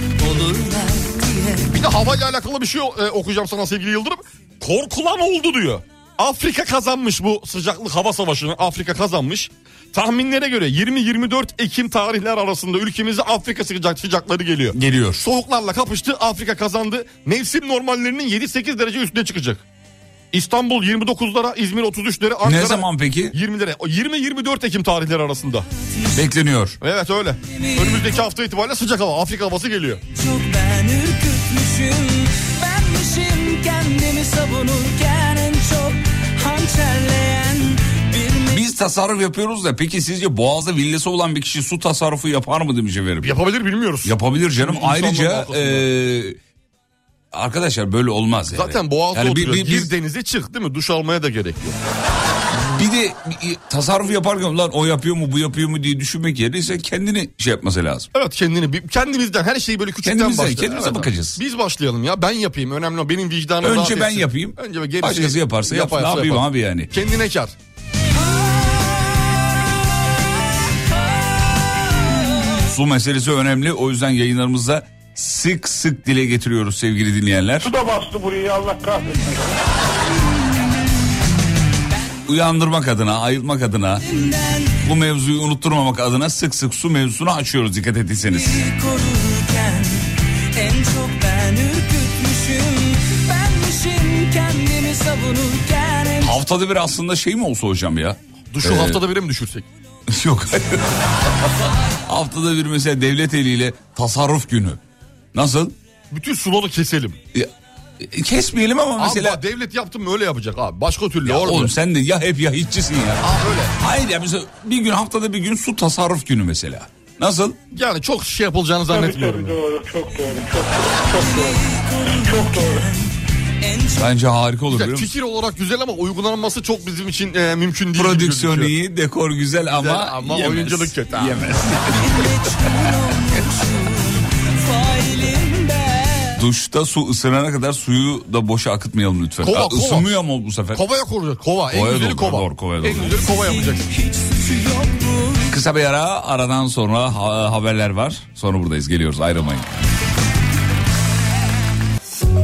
Bir de havayla alakalı bir şey e, okuyacağım sana sevgili Yıldırım. Korkulan oldu diyor. Afrika kazanmış bu sıcaklık hava savaşını. Afrika kazanmış. Tahminlere göre 20-24 Ekim tarihler arasında ülkemize Afrika sıcak sıcakları geliyor. Geliyor. Soğuklarla kapıştı Afrika kazandı. Mevsim normallerinin 7-8 derece üstüne çıkacak. İstanbul 29'lara, İzmir 33'lere, Ankara Ne zaman peki? 20'lere. O 20-24 Ekim tarihleri arasında. Bekleniyor. Evet öyle. Önümüzdeki hafta itibariyle sıcak hava, Afrika havası geliyor. Çok ben ürkütmüşüm Benmişim kendimi savunurken Biz tasarruf yapıyoruz da peki sizce boğazda villası olan bir kişi su tasarrufu yapar mı demiş efendim? Yapabilir bilmiyoruz. Yapabilir canım. İnsanların Ayrıca e, arkadaşlar böyle olmaz yani. Zaten boğazda Yani bir- oturuyor. bir- Gir biz- denize çık değil mi? Duş almaya da gerek yok. Bir de bir- tasarruf yaparken lan o yapıyor mu bu yapıyor mu diye düşünmek yerine ise kendini şey yapması lazım. Evet kendini kendimizden her şeyi böyle küçükten Kendimizden, başlayalım. kendimize Evet, bakacağız. Biz başlayalım ya ben yapayım önemli o benim vicdanım rahat Önce ben etsin. yapayım. Önce gerisi Başkası yaparsa yapsın. Ne yapayım yapar. abi yani? Kendine kar. Su meselesi önemli. O yüzden yayınlarımızda sık sık dile getiriyoruz sevgili dinleyenler. Su da bastı burayı Allah kahretsin. Uyandırmak adına, ayıltmak adına, bu mevzuyu unutturmamak adına sık sık su mevzusunu açıyoruz dikkat ettiyseniz. korurken En çok ben ürkütmüşüm Benmişim kendimi savunurken en Haftada bir aslında şey mi olsa hocam ya? Duşu Ee, haftada bire mi düşürsek? Yok. Haftada bir mesela devlet eliyle tasarruf günü. Nasıl? Bütün suları keselim. Ya, kesmeyelim ama Mesela... Abi devlet yaptı mı öyle yapacak abi. Başka türlü Ya olmuyor. oğlum sen de ya hep ya hiççisin ya. Aa, öyle. Hayır ya mesela bir gün haftada bir gün su tasarruf günü mesela. Nasıl? Yani çok şey yapılacağını Tabii zannetmiyorum. tabii doğru çok doğru çok çok doğru. Çok doğru. Bence harika olur Güzel, fikir olarak güzel ama uygulanması çok bizim için e, mümkün değil. Prodüksiyon iyi, dekor güzel ama, ama yemez. oyunculuk kötü abi. Yemez. Duşta su ısınana kadar suyu da boşa akıtmayalım lütfen. Kova, Aa, kova. Isınmıyor ama bu sefer. Kovaya kuracak. Kova. En Kovaya güzeli kova. doğru, kovaya en güzeli kova yapacaksın. Kısa bir ara aradan sonra ha- haberler var. Sonra buradayız geliyoruz ayrılmayın.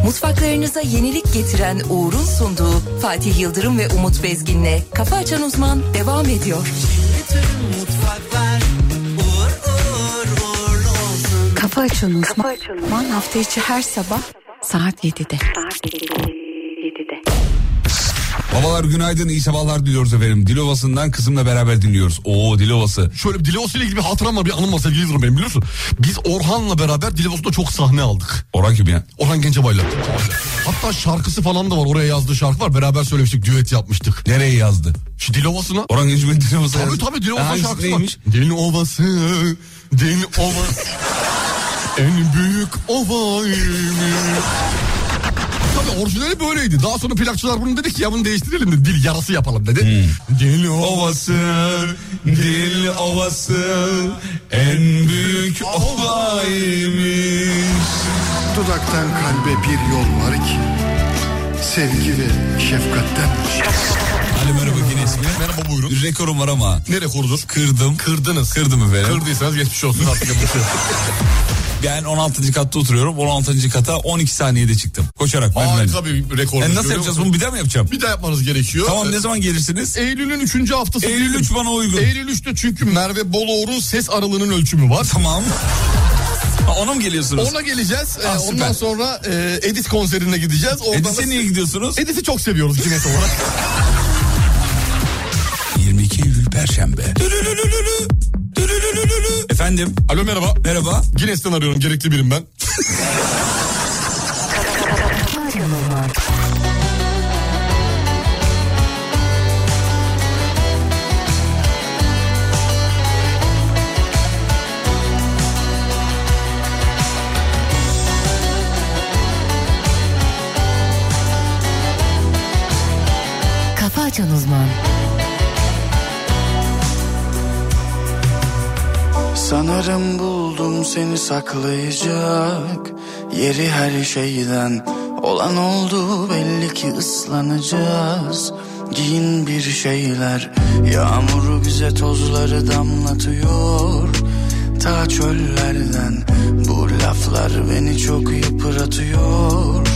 Mutfaklarınıza yenilik getiren Uğur'un sunduğu Fatih Yıldırım ve Umut Bezgin'le Kafa Açan Uzman devam ediyor. Kafa Açan Uzman hafta içi her sabah saat 7'de. Babalar günaydın iyi sabahlar diliyoruz efendim. Dilovası'ndan kızımla beraber dinliyoruz. Oo Dilovası. Şöyle bir Dilovası ile ilgili bir hatıram var bir anım var sevgili izleyicilerim benim biliyorsun. Biz Orhan'la beraber Dilovası'nda çok sahne aldık. Orhan kim ya? Orhan Gencebay'la. Hatta şarkısı falan da var oraya yazdığı şarkı var beraber söylemiştik düet yapmıştık. Nereye yazdı? Şu Dilovası'na. Orhan Gencebay'ın Dilovası Tabii yazdı. tabii Dilovası Hangisi şarkısı neymiş? var. Dil Ovası, Dil Ovası. en büyük ovaymış. Tabii orijinali böyleydi. Daha sonra plakçılar bunu dedi ki ya bunu değiştirelim de dil yarası yapalım dedi. Hmm. Dil Ovası, dil ovası, en büyük olaymış. Dudaktan kalbe bir yol var ki Sevgi ve şefkatten Alo merhaba yine ismi. Merhaba buyurun. Rekorum var ama. Ne rekorudur? Kırdım. Kırdınız. Kırdım efendim. Kırdıysanız geçmiş olsun artık bir şey. Ben 16. katta oturuyorum. 16. kata 12 saniyede çıktım. Koşarak. Harika bir rekor. Yani nasıl yapacağız bunu bir daha mı yapacağım? Bir daha yapmanız gerekiyor. Tamam ne zaman gelirsiniz? Eylül'ün 3. haftası. Eylül 3 bana uygun. Eylül 3'te çünkü Merve Boloğur'un ses aralığının ölçümü var. Tamam. Ha, Ona mı geliyorsunuz? Ona geleceğiz. Ee, Ah, ondan süper. sonra e, Edis konserine gideceğiz. Oradan Edis'e da- niye gidiyorsunuz? Edis'i çok seviyoruz Cimet olarak. 22 Eylül Perşembe. Efendim? Alo merhaba. Merhaba. Guinness'ten arıyorum gerekli birim ben. seni saklayacak. Yeri her şeyden Olan oldu belli ki ıslanacağız. Giyin bir şeyler Yağmuru bize tozları damlatıyor. Ta çöllerden Bu laflar beni çok yıpratıyor.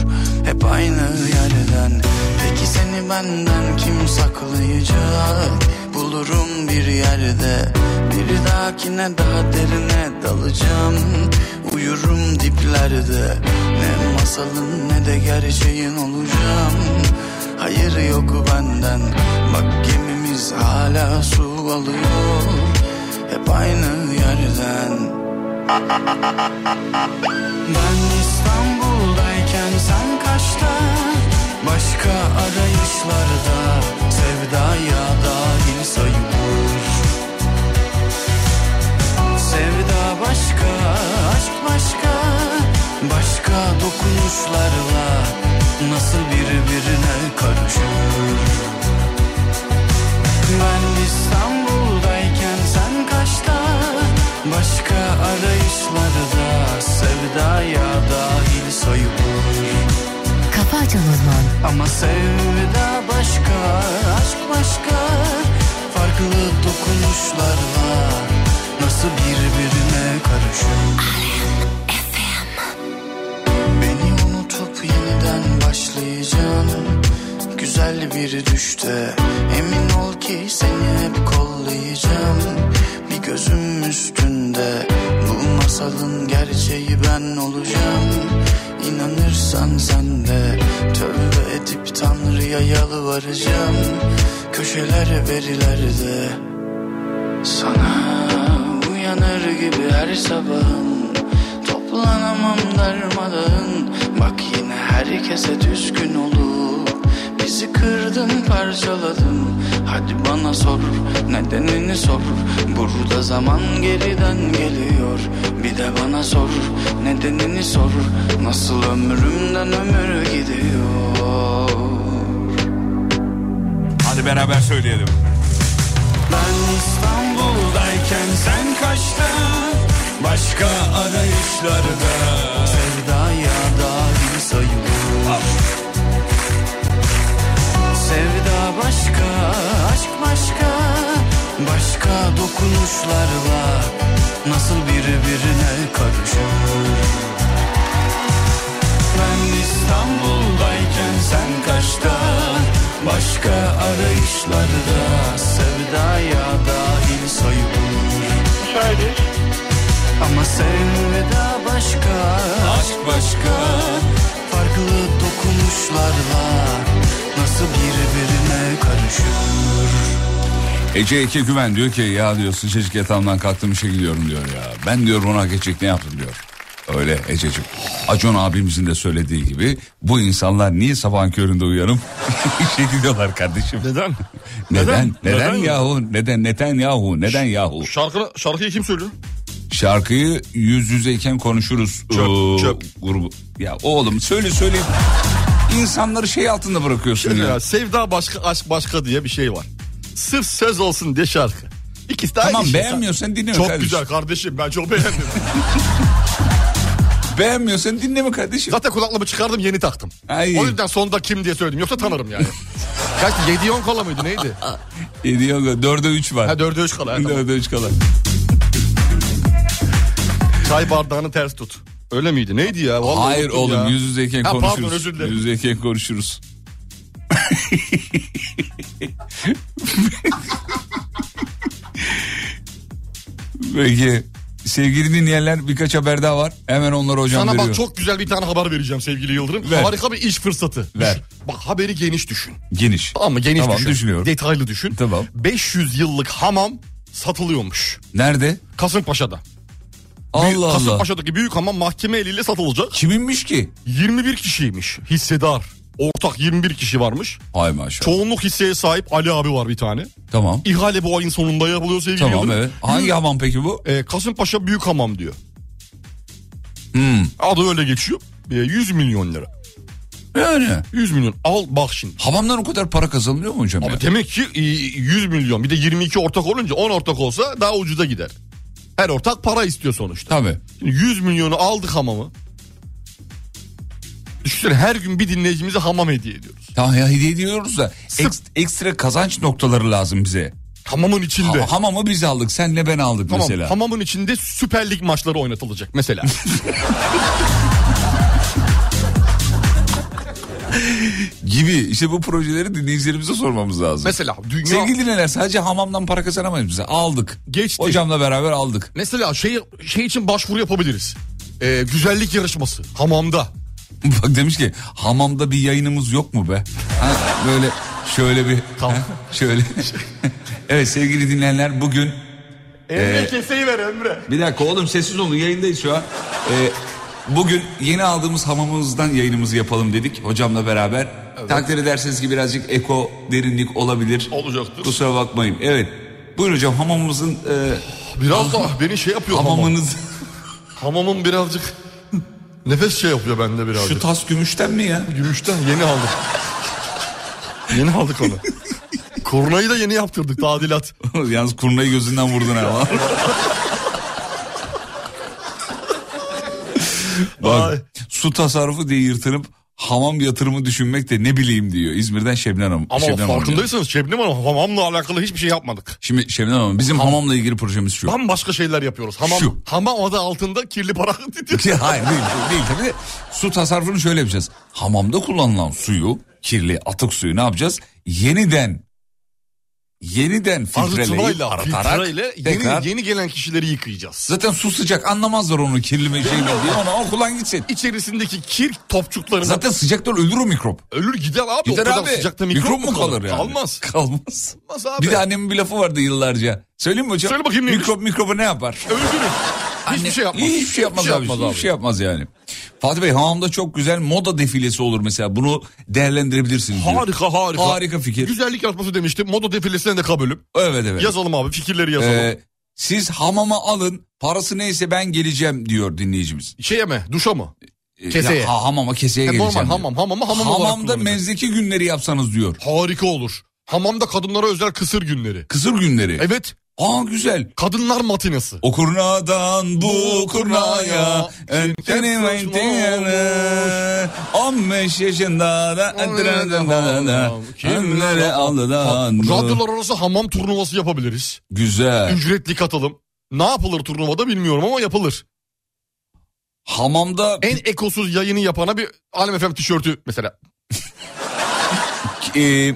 Hep aynı yerden Peki seni benden kim saklayacak? Bulurum bir yerde. Bir dahakine daha derine dalacağım. Uyurum diplerde. Ne masalın ne de gerçeğin olacağım. Hayır yok benden. Bak gemimiz hala su alıyor. Hep aynı yerden. Ben kaçta Başka arayışlarda Sevdaya dahil sayılır. Sevda başka, aşk başka. Başka dokunuşlarla Nasıl birbirine karışır? Ben İstanbul'dayken sen kaçta? Başka arayışlarda Açan Uzman. ama sevda başka, aşk başka Farklı dokunuşlarla Nasıl birbirine karışır? Beni unutup yeniden başlayacağım. Güzel bir düşte. Emin ol ki seni hep kollayacağım. Bir gözüm üstünde. Bu masalın gerçeği ben olacağım İnanırsan sen de Tövbe edip Tanrı'ya yalvaracağım. Köşeler verilerde Sana. Uyanır gibi her sabahım Toplanamam darmadağın. Bak yine herkese düşkün olup Bizi kırdın parçaladın. Hadi bana sor nedenini sor Burada zaman geriden geliyor. Bir de bana sor nedenini sor Nasıl ömrümden ömür gidiyor? Hadi beraber söyleyelim. Ben İstanbul'dayken sen kaçtın Başka arayışlarda. Sevdaya da sayılır Sevda başka, aşk başka Başka dokunuşlarla Nasıl birbirine karışır? Ben İstanbul'dayken sen kaçta Başka arayışlarda Sevdaya dahil sayılır. Ama sevda başka Aşk başka Farklı dokunuşlarla Nasıl birbirine karışır Ece Eke Güven diyor ki ya diyor sıcacık yatağımdan kalktım işe gidiyorum diyor ya. Ben diyor ona geçecek ne yaptım diyor. Öyle Ececiğim. Acun abimizin de söylediği gibi bu insanlar niye sabahın köründe uyanıp işe gidiyorlar kardeşim? Neden? Neden? Neden, Neden? yahu? Neden? Neden yahu? Neden yahu? Şarkı, şarkıyı kim söylüyor? Şarkıyı yüz yüzeyken konuşuruz. Çöp, Ee, çöp. Grubu. Ya oğlum söyle söyle. İnsanları şey altında bırakıyorsun Şöyle ya. ya, sevda başka aşk başka diye bir şey var. Sırf söz olsun diye şarkı. İkisi de Tamam, aynı şey. beğenmiyorsan dinleme Çok kardeşim. güzel kardeşim ben çok beğendim. Beğenmiyorsan dinleme kardeşim. Zaten kulaklığımı çıkardım yeni taktım. Ay. O yüzden sonda kim diye söyledim yoksa tanırım yani. Kaçtı 7 10 kola mıydı neydi? 7 yok 4'e 3 var. Ha 4'e 3 kala. ha, tamam. 4'e 3 kala. Çay bardağını ters tut. Öyle miydi? Neydi ya? Vallahi Hayır oğlum ya. yüz yüzeyken Ha, konuşuruz. Pardon özür dilerim. Yüz yüzeyken konuşuruz. Peki sevgili dinleyenler birkaç haber daha var. Hemen onları hocam Sana veriyor. bak çok güzel bir tane haber vereceğim sevgili Yıldırım. Ver. Harika bir iş fırsatı. Ver. Düşün. Bak haberi geniş düşün. Geniş. Tamam mı? Geniş Tamam, düşün. düşünüyorum. Detaylı düşün. Tamam. 500 yıllık hamam satılıyormuş. Nerede? Kasımpaşa'da. Allah Allah. Kasımpaşa'daki büyük hamam mahkeme eliyle satılacak. Kiminmiş ki? 21 kişiymiş hissedar. Ortak 21 kişi varmış. Hay maşallah. Çoğunluk hisseye sahip Ali abi var bir tane. Tamam. İhale bu ayın sonunda yapılıyor sevgili Tamam Yıldırım. evet. Hangi hamam peki bu? Ee, Kasımpaşa Büyük Hamam diyor. Hmm. Adı öyle geçiyor. Ee, 100 milyon lira. Yani. 100 milyon. Al bak şimdi. Hamamdan o kadar para kazanılıyor mu hocam Abi ya? demek ki e, 100 milyon bir de 22 ortak olunca 10 ortak olsa daha ucuza gider. Her ortak para istiyor sonuçta. Tabii. Şimdi 100 milyonu aldık hamamı. Düşünsene her gün bir dinleyicimize hamam hediye ediyoruz. Tamam ya hediye ediyoruz da eks- ekstra kazanç noktaları lazım bize. Hamamın içinde. Ha- hamamı biz aldık senle ben aldık Tamam, mesela. hamamın içinde Süper Lig maçları oynatılacak mesela. Gibi işte bu projeleri dinleyicilerimize sormamız lazım. mesela dünya... Sevgili dinleyenler sadece hamamdan para kazanamayız bize. Aldık. Geçti. Hocamla beraber aldık. Mesela şey, şey için başvuru yapabiliriz. Ee, güzellik yarışması hamamda. Bak demiş ki hamamda bir yayınımız yok mu be? Ha, böyle şöyle bir Tamam. ha, şöyle. evet sevgili dinleyenler bugün Emre Ee, keseyi ver Emre. bir dakika oğlum sessiz olun yayındayız şu an. Ee, bugün yeni aldığımız hamamımızdan yayınımızı yapalım dedik hocamla beraber. Takdir ederseniz ki birazcık eko derinlik olabilir. Olacaktır. Kusura bakmayın. Evet. Buyurun hocam hamamımızın e, Biraz da beni şey yapıyor hamam. hamamınız Hamamım birazcık nefes şey yapıyor bende birazcık. şu tas gümüşten mi ya? Gümüşten yeni aldık. yeni aldık onu. Kurnayı da yeni yaptırdık tadilat. Yalnız kurnayı gözünden vurdun ha. Bak su tasarrufu diye yırtınıp hamam yatırımı düşünmek de ne bileyim diyor. İzmir'den Şebnem Hanım. Ama Şebnem farkındaysanız Şebnem Hanım hamamla alakalı hiçbir şey yapmadık. Şimdi Şebnem Hanım bizim hamamla ilgili projemiz şu. Bambaşka şeyler yapıyoruz. Hamam, Şu. hamam adı altında kirli para diyor. Hayır değil, değil tabii. Su tasarrufunu şöyle yapacağız. Hamamda kullanılan suyu, kirli atık suyu ne yapacağız? Yeniden yeniden filtreleyip arıtarak filtreyle tekrar yeni, yeni gelen kişileri yıkayacağız. Zaten su sıcak anlamazlar onu kirli mi şey mi diye ona okulan gitsin. İçerisindeki kir topçuklarını Zaten sıcaktan ölür o mikrop. ölür gider abi. Gider o kadar abi. sıcakta mikrop, mu kalır yani? Kalmaz. Kalmaz. Kalmaz abi. Bir de annemin bir lafı vardı yıllarca. Söyleyeyim mi hocam? Söyle bakayım neymiş? Mikrop mikrobu ne yapar? Öldürür. Hiçbir Anne- şey yapmaz. Hiçbir şey yapmaz, abi. Hiçbir şey yapmaz yani. Fatih Bey hamamda çok güzel moda defilesi olur mesela. Bunu değerlendirebilirsiniz diyor. Harika harika. Harika fikir. Güzellik yarışması demiştim. Moda defilesine de kabulüm. Evet evet. Yazalım abi fikirleri yazalım. Ee, siz hamama alın parası neyse ben geleceğim diyor dinleyicimiz. Şeye mi? Duşa mı? Ee, Keseye. ya, ha, hamama keseye E, geleceğim. normal hamam. Hamamı hamam Hamamda mezdeki günleri yapsanız diyor. Harika olur. Hamamda kadınlara özel kısır günleri. Kısır günleri. Evet. Aa güzel. Kadınlar matinası. O kurnadan bu kurnaya Entenim entenim 15 yaşında da Kimlere aldan Radyolar arası hamam turnuvası yapabiliriz. Güzel. Ücretli katılım. Ne yapılır turnuvada bilmiyorum ama yapılır. Hamamda En ekosuz yayını yapana bir Alem FM tişörtü mesela. e,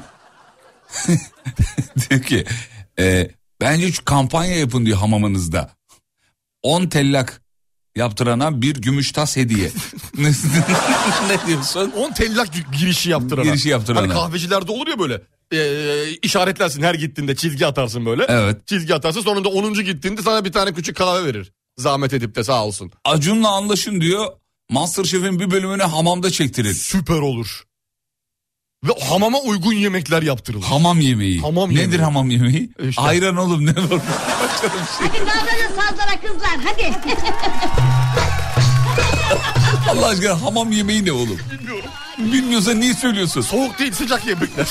diyor ki e, bence şu kampanya yapın diyor hamamınızda. 10 tellak yaptırana bir gümüş tas hediye. ne diyorsun? 10 tellak girişi yaptırana. Girişi yaptırana. Hani kahvecilerde olur ya böyle. E, işaretlersin her gittiğinde çizgi atarsın böyle. Evet. Çizgi atarsın sonra da 10. gittiğinde sana bir tane küçük kahve verir. Zahmet edip de sağ olsun. Acun'la anlaşın diyor. Masterchef'in bir bölümünü hamamda çektirin. Süper olur. Ve hamama uygun yemekler yaptırılır. Hamam yemeği. Hamam Nedir yemeği. hamam yemeği? İşte. Ayran oğlum ne var? Hadi davranın sazlara kızlar hadi. Allah aşkına hamam yemeği ne oğlum? Bilmiyorum. Bilmiyorsan niye söylüyorsun? Soğuk değil sıcak yemekler.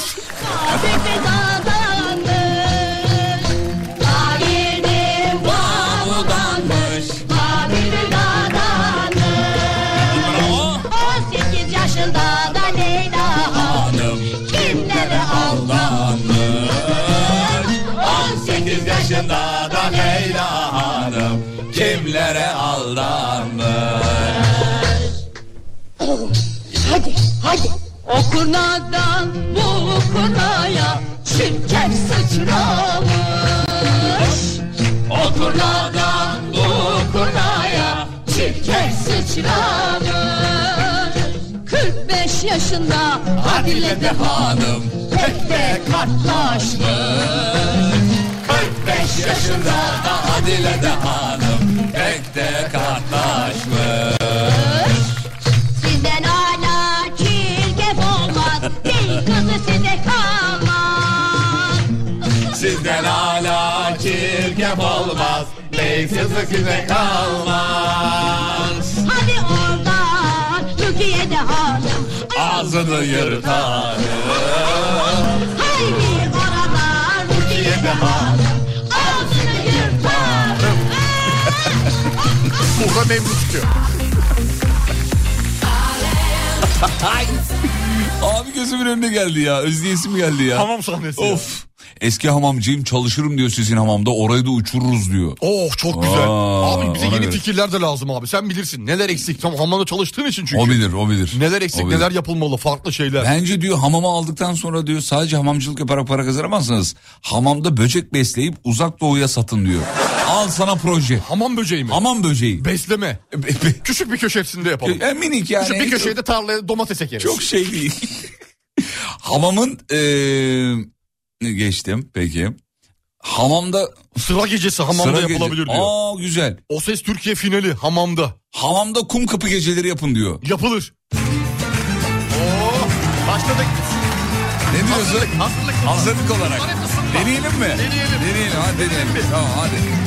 Aldanmış? Hadi hadi. O kurnadan bu kurnaya Şirket sıçramış. O kurnadan bu kurnaya Şirket sıçramış. 45 yaşında Adile de hanım Pek de kartlaşmış. 45 yaşında da Adile de hanım pek de katlaşmış. Sizden hala çirkef olmaz Değil kızı size kalmaz Sizden hala çirkef olmaz. Beysizlik size kalmaz. Hadi oradan Türkiye'de hanım Ağzını yırtarım. Haydi oradan Türkiye'de hanım Burada memnun çıkıyor. Abi gözümün önüne geldi ya. Özleyesim geldi ya. Hamam sahnesi. ya. Of. Eski hamamcıyım çalışırım diyor sizin hamamda. Orayı da uçururuz diyor. Oh çok güzel. Aa, abi bize ona yeni göre. fikirler de lazım abi. Sen bilirsin. Neler eksik? Tam hamamda çalıştığın için çünkü. O bilir o bilir. Neler eksik, O bilir. neler yapılmalı, farklı şeyler. Bence diyor hamama aldıktan sonra diyor sadece hamamcılık yaparak para kazanamazsınız. Hamamda böcek besleyip uzak doğuya satın diyor. Al sana proje. Hamam böceği mi? Hamam böceği. Besleme. Küçük bir köşesinde yapalım. E, minik yani. Küçük bir köşede tarlaya domates ekeriz. Çok şey değil. Hamamın eee, geçtim peki. Hamamda Sıra gecesi hamamda Sıra gece- yapılabilir diyor. Aa güzel. O ses Türkiye finali hamamda. Hamamda kum kapı geceleri yapın diyor. Yapılır. Oo, başladık. Ne diyorsun? Hazırlık, hazırlık. Hazırlık olarak. Deneyelim mi? Deneyelim. Deneyelim hadi deneyelim. Tamam hadi.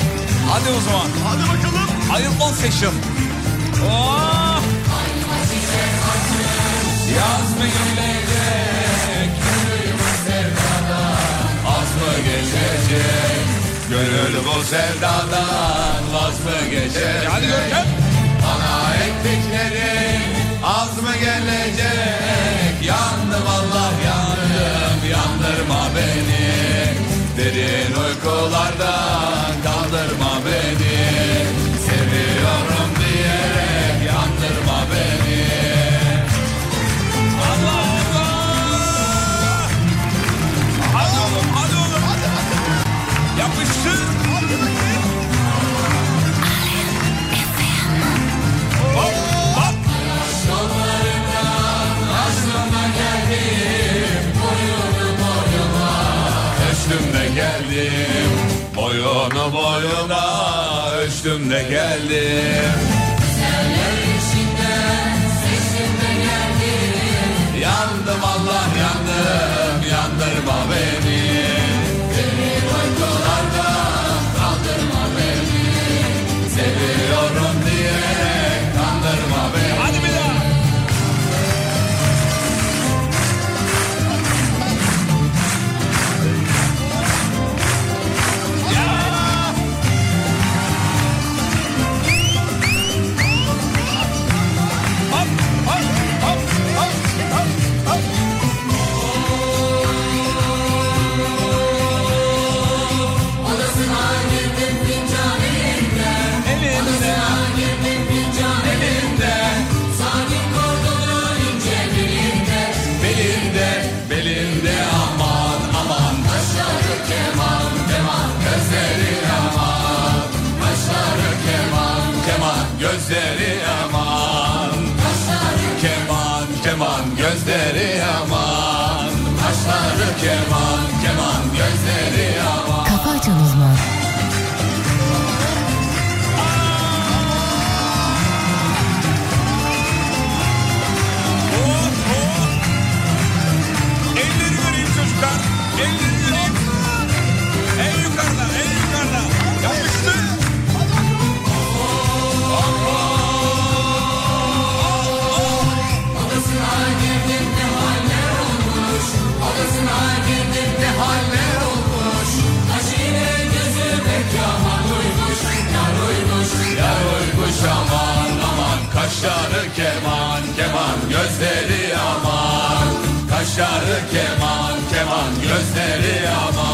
Hadi o zaman. Hadi bakalım. Ayılman session. Oh! Yaz mı gelecek? Az mı gelecek? Gönül bu sevdadan vaz mı geçecek? Hadi Görkem. Bana ettikleri az mı gelecek? Yandım Allah yandım yandırma beni. Derin uykulardan geldim gözleri aman. Keman keman gözleri aman. Kaşları keman. Kaşları keman keman gözleri aman. Kaşları keman keman gözleri aman.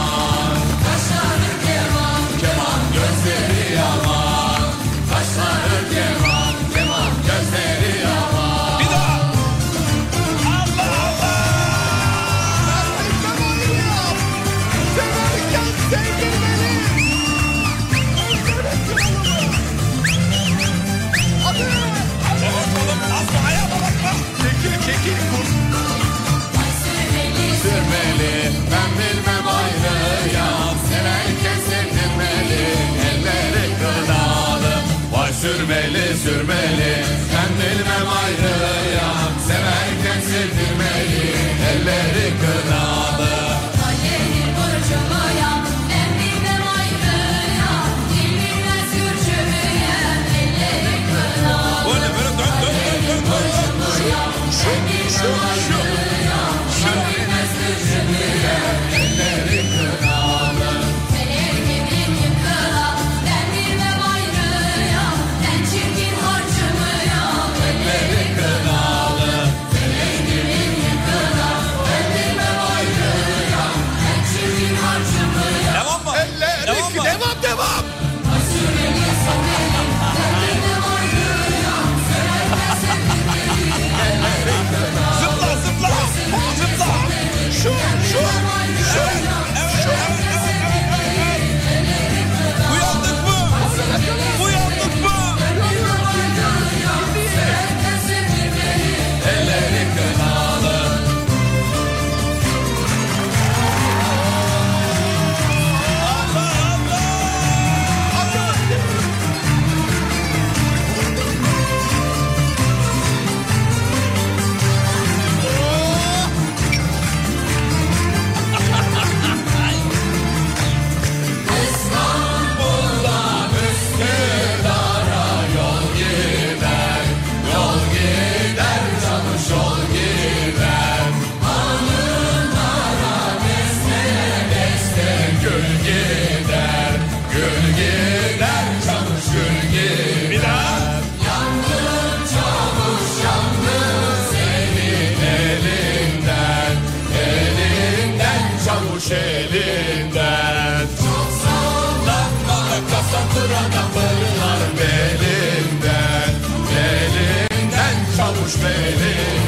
sürmeli. Ben bilmem ayrıya Severken sevdirmeli. Elleri kınalı. Kaderim borcumaya Ben bilmem ayrıya Dil bilmez yürçümeye Elleri kınalı Borcumaya Ben bilmem ayrıya Baby.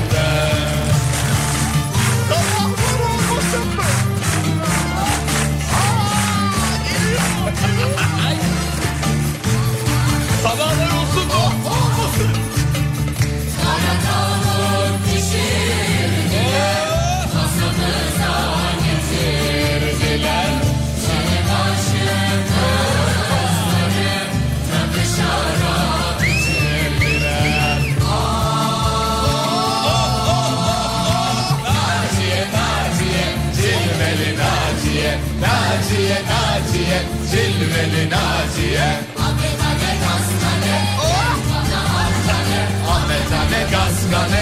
gonna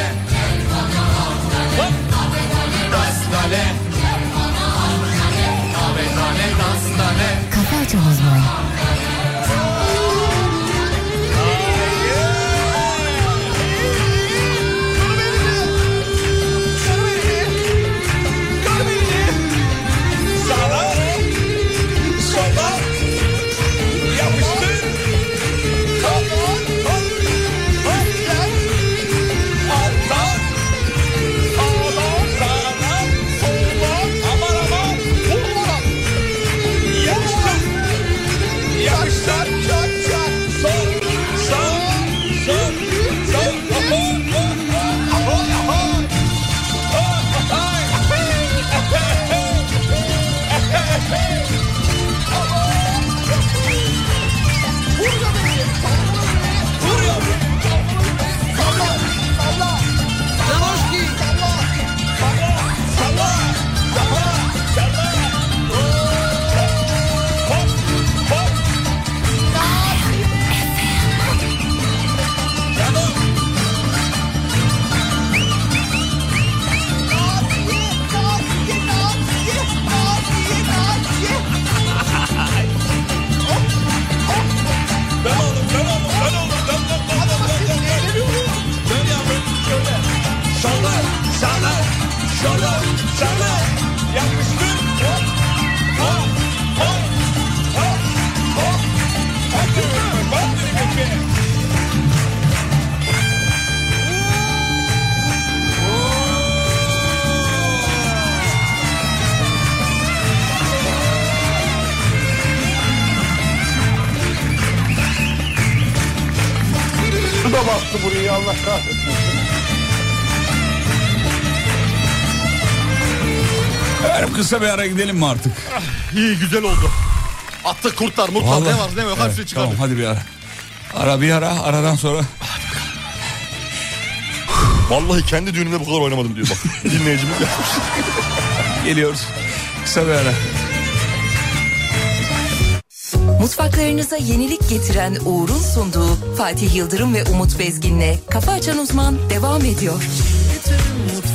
kısa bir ara gidelim mi artık? İyi güzel oldu. Attık kurtlar mutlar Vallahi- ne var ne yok Evet, hepsini çıkardık. Tamam hadi bir ara. Ara bir ara aradan sonra. Vallahi kendi düğünümde bu kadar oynamadım diyor bak. Dinleyicimiz yazmış. Geliyoruz. Kısa bir ara. Mutfaklarınıza yenilik getiren Uğur'un sunduğu Fatih Yıldırım ve Umut Bezgin'le Kafa Açan Uzman devam ediyor. Mutfaklar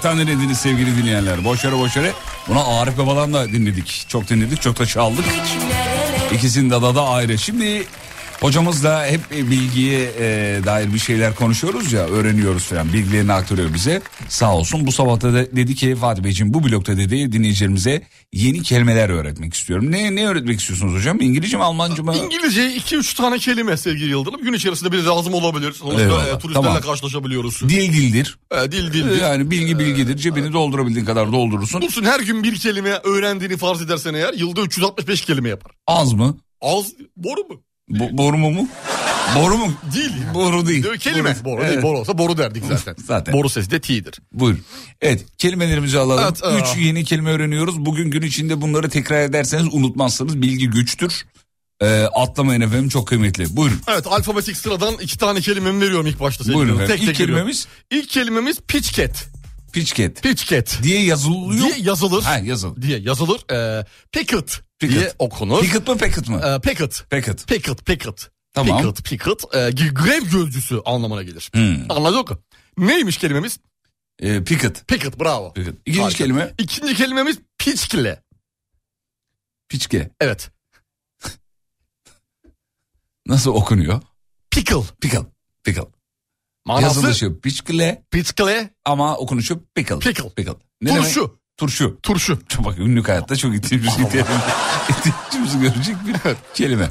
Burak'tan dinlediniz sevgili dinleyenler. Boş yere boş yere. Buna Arif Baba'dan da dinledik. Çok dinledik çok da çaldık. İkisinin de da ayrı. Şimdi hocamızla hep bilgiye e, dair bir şeyler konuşuyoruz ya öğreniyoruz falan. Bilgilerini aktarıyor bize. Sağ olsun bu sabah da dedi ki Fatih Beyciğim bu blokta dedi dinleyicilerimize yeni kelimeler öğretmek istiyorum. Ne ne öğretmek istiyorsunuz hocam? İngilizce mi Almanca mı? İngilizce 2-3 tane kelime sevgili Yıldırım. Gün içerisinde bir lazım olabilir. Sonuçta Eyvallah, e, turistlerle tamam. karşılaşabiliyoruz. Dil dildir. E, dil dildir. Yani bilgi bilgidir. Cebini doldurabildiğin kadar doldurursun. Bulsun her gün bir kelime öğrendiğini farz edersen eğer yılda 365 kelime yapar. Az mı? Az boru mu? Bo- boru mu mu? Boru mu? Değil. Boru değil. Değil, Kelime. Boru. Boru, değil. Evet. Boru olsa boru derdik zaten. Zaten. Boru sesi de t'dir. Buyur. Evet kelimelerimizi alalım. Evet, Üç aa. yeni kelime öğreniyoruz. Bugün gün içinde bunları tekrar ederseniz unutmazsınız. Bilgi güçtür. Ee, atlamayın efendim çok kıymetli. Buyurun. Evet alfabetik sıradan iki tane kelimemi veriyorum ilk başta. Buyurun efendim. İlk veriyorum. kelimemiz? İlk kelimemiz pitchcat. Pitchcat. Pitchcat. Diye yazılıyor. Diye yazılır. Ha yazıl. Diye yazılır. Ee, picket, Picket. diye okunur. Picket mı packet mı? Ee, picket. Packet. Picket, picket. Tamam. Picket, picket. Ee, grev gözcüsü anlamına gelir. Hmm. Anladık mı? Neymiş kelimemiz? Ee, picket. Picket, bravo. Picket. İkinci Harika. kelime İkinci kelimemiz piçkile. piçke. Evet. Nasıl okunuyor? Pickle. Pickle. Pickle. Manası Yazılışı piçkile piçkile, ama okunuşu pickle. Pickle. Pickle. Ne demek? turşu. Turşu. Turşu. Çok bak günlük hayatta çok ihtiyacımızı ihtiyacımızı görecek bir kelime.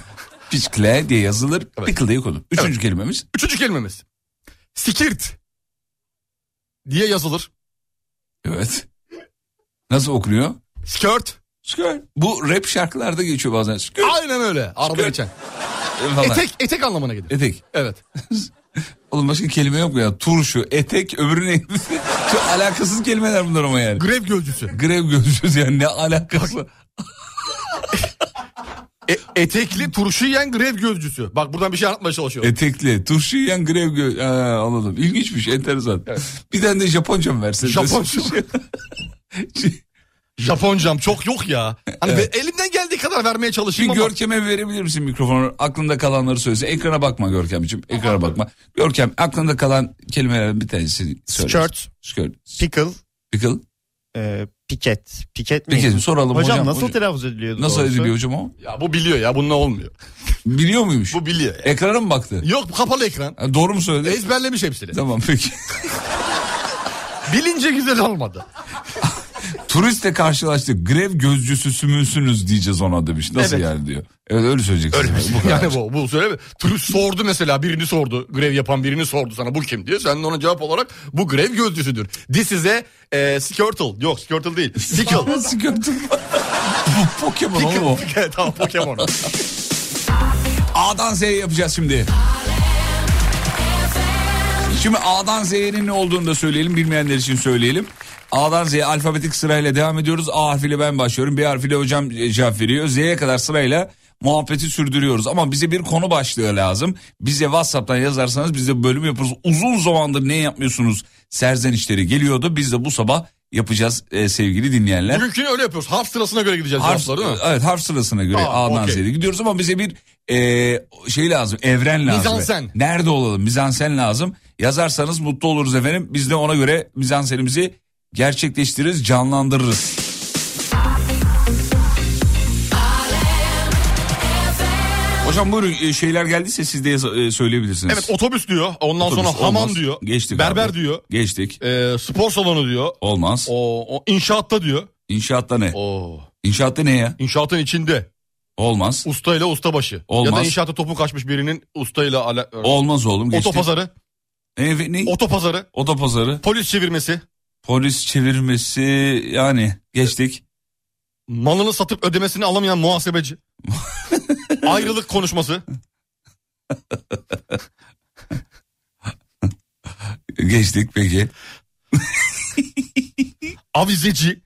Piçkile diye yazılır. Pickle diye okunur. Üçüncü kelimemiz. Üçüncü kelimemiz. Sikirt. Diye yazılır. Evet. Nasıl okunuyor? Skirt. Skirt. Bu rap şarkılarda geçiyor bazen. Skirt. Aynen öyle. Araba Skirt. geçen. Etek, etek anlamına gelir. Etek. Evet. Oğlum başka kelime yok mu ya? Turşu, etek, öbürü neydi? Çok alakasız kelimeler bunlar ama yani. Grev gözcüsü. Grev gözcüsü yani ne alakası? E, etekli turşu yiyen grev gözcüsü. Bak buradan bir şey anlatmaya çalışıyorum. Etekli, turşu yiyen grev gö... Ha, anladım. İlginçmiş, enteresan. Bir tane de Japonca mı versin? Japonca. Japoncam çok yok ya. Hani Evet. elimden geldiği kadar vermeye Bir çalışayım ama. Görkem'e verebilir misin mikrofonu? Aklında kalanları söylese. Ekrana bakma Görkem'ciğim. Ekrana bakma. Görkem aklında kalan kelimelerden bir tanesi söyle. Skirt. Skirt. Pickle. Pickle. E, piket. Piket mi? Piket mi? Soralım hocam. Hocam nasıl Hocam. telaffuz ediliyordu? Nasıl doğrusu? ediliyor hocam o? Ya bu biliyor ya bununla olmuyor. Biliyor muymuş? Bu biliyor. ya. Ekrana mı baktı? Yok kapalı ekran. Ha, doğru mu söyledi? Ezberlemiş hepsini. Tamam peki. Bilince güzel olmadı. Turistle karşılaştık. Grev gözcüsü müsünüz diyeceğiz ona demiş. Nasıl Evet. yani diyor. Evet öyle söyleyeceksin. Öyle bir. Bu kadar. Yani bu, bu söyle Turist sordu mesela birini sordu. Grev yapan birini sordu sana bu kim diye. Sen de ona cevap olarak bu grev gözcüsüdür. This is a e, skirtle. Yok skirtle değil. Pickle. Bu Pokemon oğlum o. Pickle. tamam Pokemon. A'dan Z'ye yapacağız şimdi. Şimdi A'dan Z'nin ne olduğunu da söyleyelim. Bilmeyenler için söyleyelim. A'dan Z'ye alfabetik sırayla devam ediyoruz. A harfiyle ben başlıyorum. B harfiyle hocam cevap veriyor. Z'ye kadar sırayla muhabbeti sürdürüyoruz. Ama bize bir konu başlığı lazım. Bize WhatsApp'tan yazarsanız biz de bölüm yaparız. Uzun zamandır ne yapmıyorsunuz serzenişleri geliyordu. Biz de bu sabah yapacağız e, sevgili dinleyenler. Bugünkünü öyle yapıyoruz. Harf sırasına göre gideceğiz Harf, değil mi? evet harf sırasına göre Tamam, A'dan okey. Z'ye gidiyoruz ama bize bir e, şey lazım evren lazım. Mizansen. Nerede olalım mizansen lazım. Yazarsanız mutlu oluruz efendim. Biz de ona göre mizansenimizi gerçekleştiririz canlandırırız. Hocam buyurun e, şeyler geldiyse siz de e, söyleyebilirsiniz. Evet otobüs diyor. Ondan Otobüs sonra hamam olmaz. diyor. Geçtik Berber abi. diyor. Geçtik. E, spor salonu diyor. Olmaz. O, o inşaatta diyor. İnşaatta ne? Oo. İnşaatta ne ya? İnşaatın içinde. Olmaz. Usta ile ustabaşı. Olmaz. Ya da inşaatta topu kaçmış birinin ustayla ala... Olmaz oğlum geçtik. Otopazarı. Ne, ne? Otopazarı. Otopazarı. Polis çevirmesi. Polis çevirmesi yani geçtik. Malını satıp ödemesini alamayan muhasebeci. Ayrılık konuşması. Geçtik peki. Avizeci.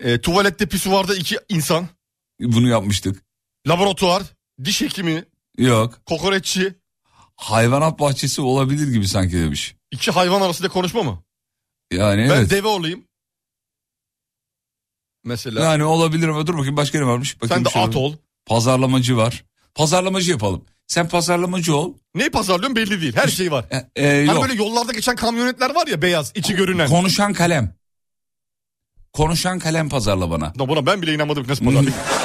E, tuvalette pisuvarda iki insan. Bunu yapmıştık. Laboratuvar. Diş hekimi. Yok. Kokoreççi. Hayvanat bahçesi olabilir gibi sanki demiş. İki hayvan arasında konuşma mı? Yani Ben evet. deve olayım. Mesela. Yani olabilir ama dur bakayım başka ne varmış. Bakayım Sen de şey at var. ol. Pazarlamacı var. Pazarlamacı yapalım. Sen pazarlamacı ol. Neyi pazarlıyorsun belli değil. Her şey var. E, e, Hani yok. böyle yollarda geçen kamyonetler var ya beyaz içi görünen. Konuşan kalem. Konuşan kalem pazarla bana. No, buna ben bile inanmadım nasıl pazarlayayım.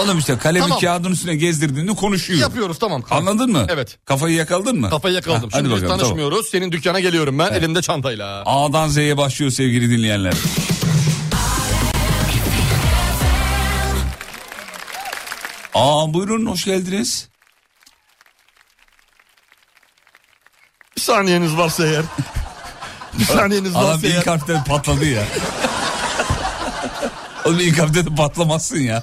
Oğlum işte kalemi Tamam. kağıdın üstüne gezdirdiğinde konuşuyor. Yapıyoruz tamam. Anladın mı? Evet. Kafayı yakaladın mı? Kafayı yakaladım. Ha, hadi Şimdi biz bakalım, tanışmıyoruz. Senin dükkana geliyorum ben Evet. elimde çantayla. A'dan Z'ye başlıyor sevgili dinleyenler. Aa buyurun hoş geldiniz. Bir saniyeniz varsa eğer. Bir saniyeniz Adam varsa eğer. ilk harften patladı ya. Oğlum ilk harfte de patlamazsın ya.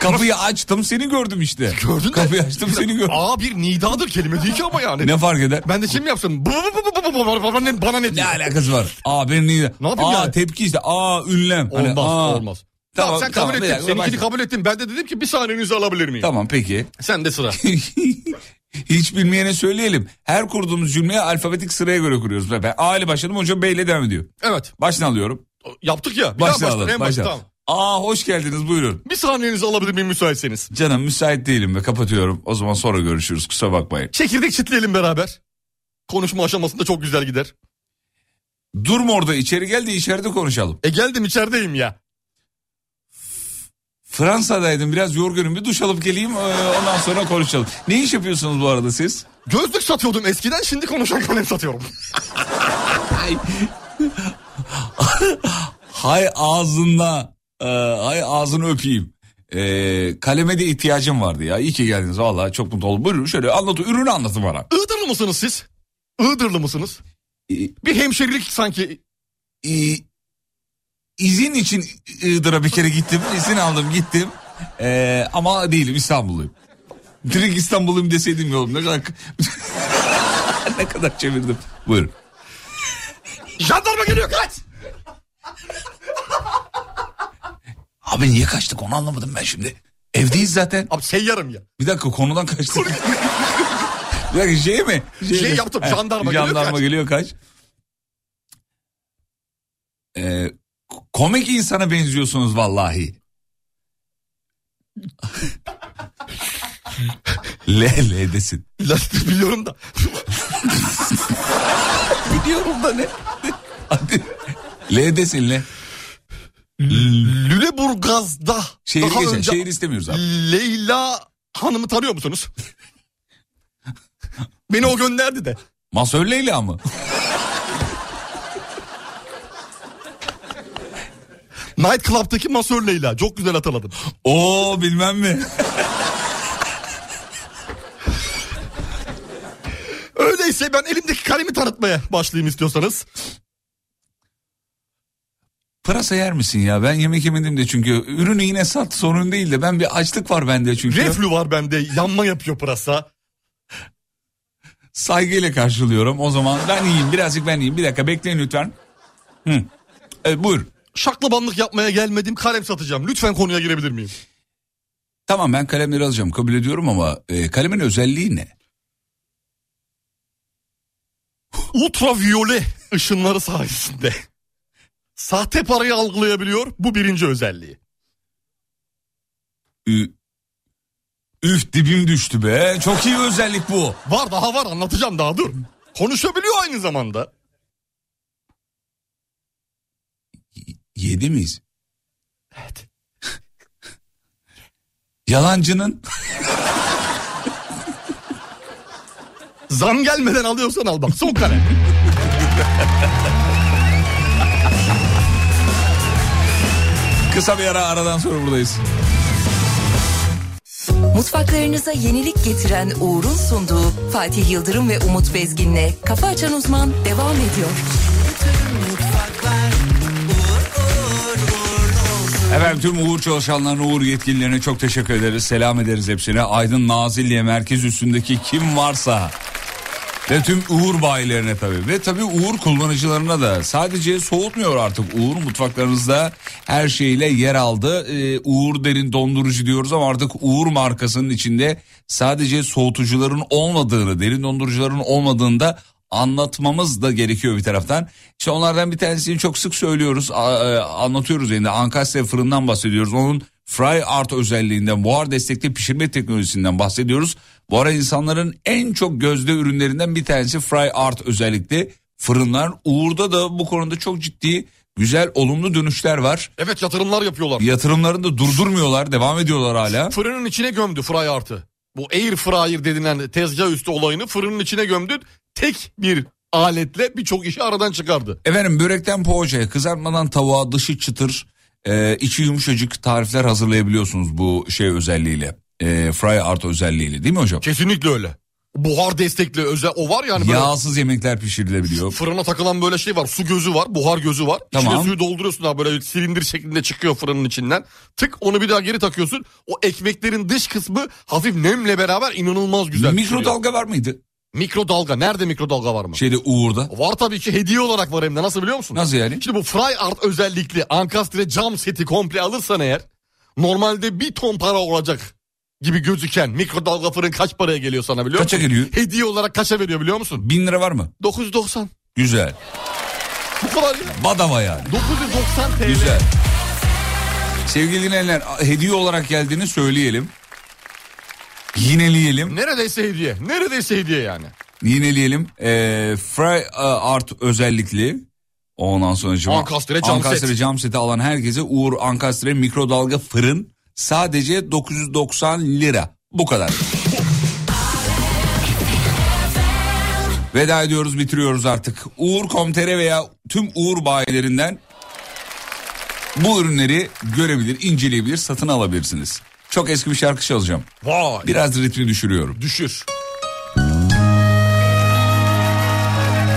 Kapıyı açtım seni gördüm işte. Gördün de. Kapıyı açtım seni gördüm. Aa bir nidadır kelime değil ki ama yani. Ne fark eder? Ben de yapsam. Bu, bu, bu, bana ne, bana ne diyor? alakası var? Aa ben niye? Ne yapayım Aa yani? tepki işte. Aa ünlem. Hani, Olmaz aa. olmaz. Tamam, sen kabul bir ettin. dakika, Seninkini başla. kabul ettim. Ben de dedim ki bir saniyenizi alabilir miyim? Tamam peki. Sen de sıra. Hiç bilmeyene söyleyelim. Her kurduğumuz cümleyi alfabetik sıraya göre kuruyoruz. Ben A ile başladım hocam B ile devam ediyor. Evet. Baştan alıyorum. Yaptık ya. Bir daha Baştan baştan, alalım. en baştan. Baştan. Aa hoş geldiniz buyurun. Bir saniyenizi alabilir miyim müsaitseniz? Canım müsait değilim ve kapatıyorum. O zaman sonra görüşürüz kusura bakmayın. Çekirdek çitleyelim beraber. Konuşma aşamasında çok güzel gider. Durma orada içeri gel de içeride konuşalım. E geldim içerideyim ya. Fransa'daydım biraz yorgunum bir duş alıp geleyim ee, ondan sonra konuşalım. Ne iş yapıyorsunuz bu arada siz? Gözlük satıyordum eskiden şimdi konuşan kalem satıyorum. Hay ağzında e, hay ağzını öpeyim. E, kaleme de ihtiyacım vardı ya. İyi ki geldiniz vallahi çok mutlu oldum. Buyurun şöyle anlatın ürünü anlatın bana. Iğdırlı mısınız siz? Iğdırlı mısınız? Bir hemşerilik sanki. E, izin için Iğdır'a bir kere gittim. İzin aldım gittim. E, ama değilim İstanbulluyum. Direkt İstanbulluyum deseydim yolum ne kadar ne kadar çevirdim. Buyurun. Jandarma geliyor kaç! Abi niye kaçtık onu anlamadım ben şimdi. Evdeyiz zaten. Abi seyyarım ya. Bir dakika konudan kaçtık. bir dakika şey mi? Şey mi? yaptım, He, jandarma geliyor, jandarma kaç. geliyor kaç. Ee, komik insana benziyorsunuz vallahi. L, L'desin. Lastik biliyorum da. Biliyorum da ne? Hadi. L'desin L. Lüleburgaz'da Şehir daha geçen, önce şehir istemiyoruz abi. Leyla Hanım'ı tanıyor musunuz? Beni o gönderdi de. Masör Leyla mı? Night Club'daki masör Leyla. Çok güzel hatırladım. Oo bilmem mi? Öyleyse ben elimdeki kalemi tanıtmaya başlayayım istiyorsanız. Pırasa yer misin ya? Ben yemek yemedim de çünkü. Ürünü yine sat sorun değil de ben bir açlık var bende çünkü. Reflü var bende. Yanma yapıyor pırasa. Saygıyla karşılıyorum. O zaman ben yiyeyim birazcık ben yiyeyim. Bir dakika bekleyin lütfen. Hı. Evet, buyur. Şaklabanlık yapmaya gelmedim. Kalem satacağım. Lütfen konuya girebilir miyim? Tamam ben kalemleri alacağım kabul ediyorum ama e, kalemin özelliği ne? Ultraviyole ışınları sayesinde sahte parayı algılayabiliyor. Bu birinci özelliği. Ü- Üf dibim düştü be. Çok iyi özellik bu. Var daha var anlatacağım daha dur. Konuşabiliyor aynı zamanda. Yedi miyiz? Evet. Yalancının Zam gelmeden alıyorsan al bak son kalem. kısa bir ara aradan sonra buradayız. Mutfaklarınıza yenilik getiren Uğur'un sunduğu Fatih Yıldırım ve Umut Bezgin'le Kafa Açan Uzman devam ediyor. Efendim tüm Uğur çalışanlarına, Uğur yetkililerine çok teşekkür ederiz. Selam ederiz hepsine. Aydın Nazilli'ye merkez üstündeki kim varsa ve tüm Uğur bayilerine tabii. Ve tabii Uğur kullanıcılarına da sadece soğutmuyor artık Uğur mutfaklarınızda her şeyle yer aldı. Ee, Uğur derin dondurucu diyoruz ama artık Uğur markasının içinde sadece soğutucuların olmadığını, derin dondurucuların olmadığında anlatmamız da gerekiyor bir taraftan. İşte onlardan bir tanesini çok sık söylüyoruz, e, anlatıyoruz yani Ankastre fırından bahsediyoruz. Onun Fry Art özelliğinden, buhar destekli pişirme teknolojisinden bahsediyoruz. Bu ara insanların en çok gözde ürünlerinden bir tanesi Fry Art özellikle fırınlar. Uğur'da da bu konuda çok ciddi güzel olumlu dönüşler var. Evet yatırımlar yapıyorlar. Yatırımlarını da durdurmuyorlar, devam ediyorlar hala. Fırının içine gömdü fry artı. Bu air fryer denilen tezgah üstü olayını fırının içine gömdü. Tek bir aletle birçok işi aradan çıkardı. Efendim börekten poğaçaya, kızartmadan tavuğa, dışı çıtır, e, içi yumuşacık tarifler hazırlayabiliyorsunuz bu şey özelliğiyle. E, fry art özelliğiyle değil mi hocam? Kesinlikle öyle. Buhar destekli özel o var yani böyle Yağsız yemekler pişirilebiliyor. fırına takılan böyle şey var. Su gözü var, buhar gözü var. Tamam. İçine suyu dolduruyorsun abi böyle silindir şeklinde çıkıyor fırının içinden. Tık onu bir daha geri takıyorsun. O ekmeklerin dış kısmı hafif nemle beraber inanılmaz güzel. Mikrodalga var mıydı? Mikrodalga. Nerede mikrodalga var mı? Şeyde Uğur'da. Var tabii ki hediye olarak var hem de nasıl biliyor musun? Nasıl yani? Şimdi bu Fry Art özellikli ankastre cam seti komple alırsan eğer normalde bir ton para olacak gibi gözüken mikrodalga fırın kaç paraya geliyor sana biliyor Kaça musun? geliyor? Hediye olarak kaça veriyor biliyor musun? Bin lira var mı? 990. Güzel. Bu kadar ya. Badava yani. 990 TL. Güzel. Sevgili dinleyenler hediye olarak geldiğini söyleyelim. Yineleyelim. Neredeyse hediye. Neredeyse hediye yani. Yineleyelim. Ee, Fry uh, Art özellikli. Ondan sonra Ankastre cam Ankastre set. cam seti alan herkese Uğur Ankastre mikrodalga fırın sadece 990 lira. Bu kadar. Veda ediyoruz bitiriyoruz artık. Uğur.com.tr veya tüm Uğur bayilerinden bu ürünleri görebilir, inceleyebilir, satın alabilirsiniz. Çok eski bir şarkı çalacağım. Vay. Biraz ritmi düşürüyorum. Düşür.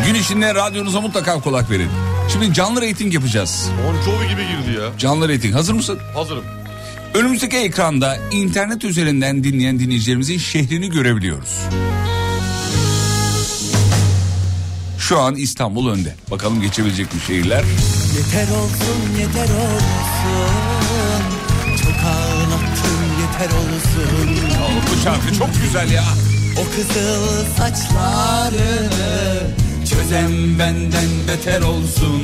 Gün içinde radyonuza mutlaka kulak verin. Şimdi canlı reyting yapacağız. Bon Jovi gibi girdi ya. Canlı reyting hazır mısın? Hazırım. Önümüzdeki ekranda internet üzerinden dinleyen dinleyicilerimizin şehrini görebiliyoruz. Şu an İstanbul önde. Bakalım geçebilecek mi şehirler? Yeter olsun yeter olsun Çok Bu şarkı çok güzel ya. O kızıl saçlarını Çözen benden beter olsun.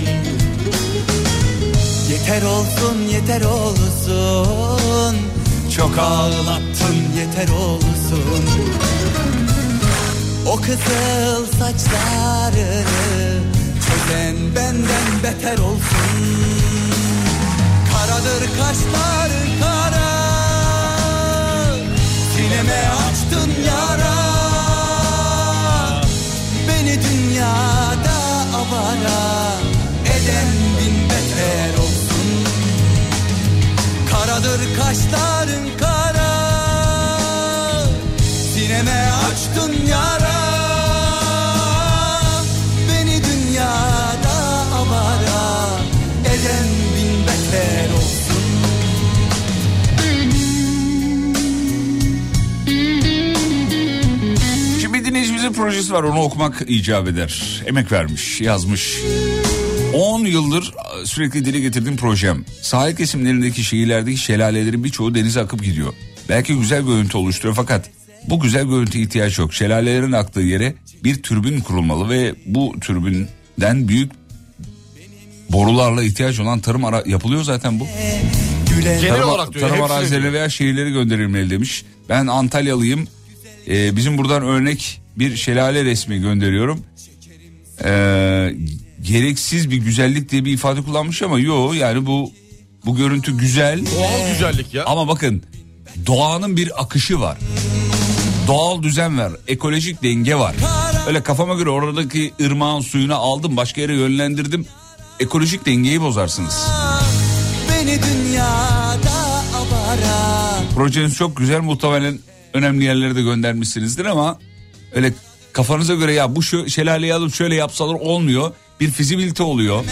Yeter olsun yeter olsun Çok ağlattın yeter olsun O kızıl saçlarını Çözen benden beter olsun Karadır kaşların kara Sineme açtın yara. Beni dünyada avara Eden bin beter olsun. Karadır kaşların kara. Sineme projesi var onu okumak icap eder. Emek vermiş, yazmış. 10 yıldır sürekli dile getirdiğim projem. Sahil kesimlerindeki şehirlerdeki şelalelerin birçoğu denize akıp gidiyor. Belki güzel görüntü oluşturuyor fakat bu güzel görüntü ihtiyaç yok. Şelalelerin aktığı yere bir türbin kurulmalı ve bu türbinden büyük borularla ihtiyaç olan tarım ara yapılıyor zaten bu. Genel tarım, olarak diyor. tarım diyor. veya şehirlere gönderilmeli demiş. Ben Antalyalıyım. Ee, bizim buradan örnek bir şelale resmi gönderiyorum. Ee, gereksiz bir güzellik diye bir ifade kullanmış ama yo yani bu bu görüntü güzel. Doğal güzellik ya. Ama bakın doğanın bir akışı var. Doğal düzen var. Ekolojik denge var. Öyle kafama göre oradaki ırmağın suyunu aldım başka yere yönlendirdim. Ekolojik dengeyi bozarsınız. Beni dünyada avara Projeniz çok güzel muhtemelen önemli yerlere de göndermişsinizdir ama öyle kafanıza göre ya bu şu şelaleyi alıp şöyle yapsalar olmuyor. Bir fizibilite oluyor.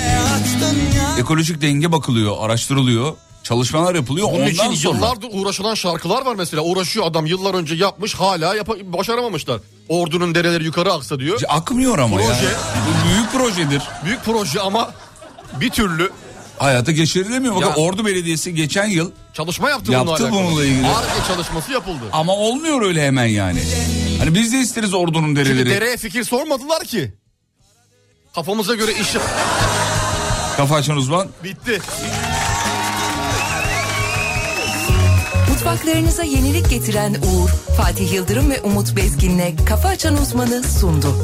Ekolojik denge bakılıyor, araştırılıyor. Çalışmalar yapılıyor. Bunun Ondan için sonra yıllardır uğraşılan şarkılar var mesela. Uğraşıyor adam yıllar önce yapmış hala yapa- başaramamışlar. Ordunun dereleri yukarı aksa diyor. akmıyor ama Proje. ya. Bu büyük projedir. Büyük proje ama bir türlü Hayata geçirilemiyor. Bakın Ya. Ordu Belediyesi geçen yıl çalışma yaptı, Yaptı bununla alakalı. bununla ilgili. Ar-Ge çalışması yapıldı. ama olmuyor öyle hemen yani. Hani biz de isteriz Ordu'nun Şimdi dereleri. dereye fikir sormadılar ki. Kafamıza göre iş yap- Kafa açan uzman. bitti. Mutfaklarınıza yenilik getiren Uğur, Fatih Yıldırım ve Umut Bezgin'le Kafa Açan Uzman'ı sundu.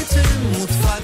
Bütün mutfak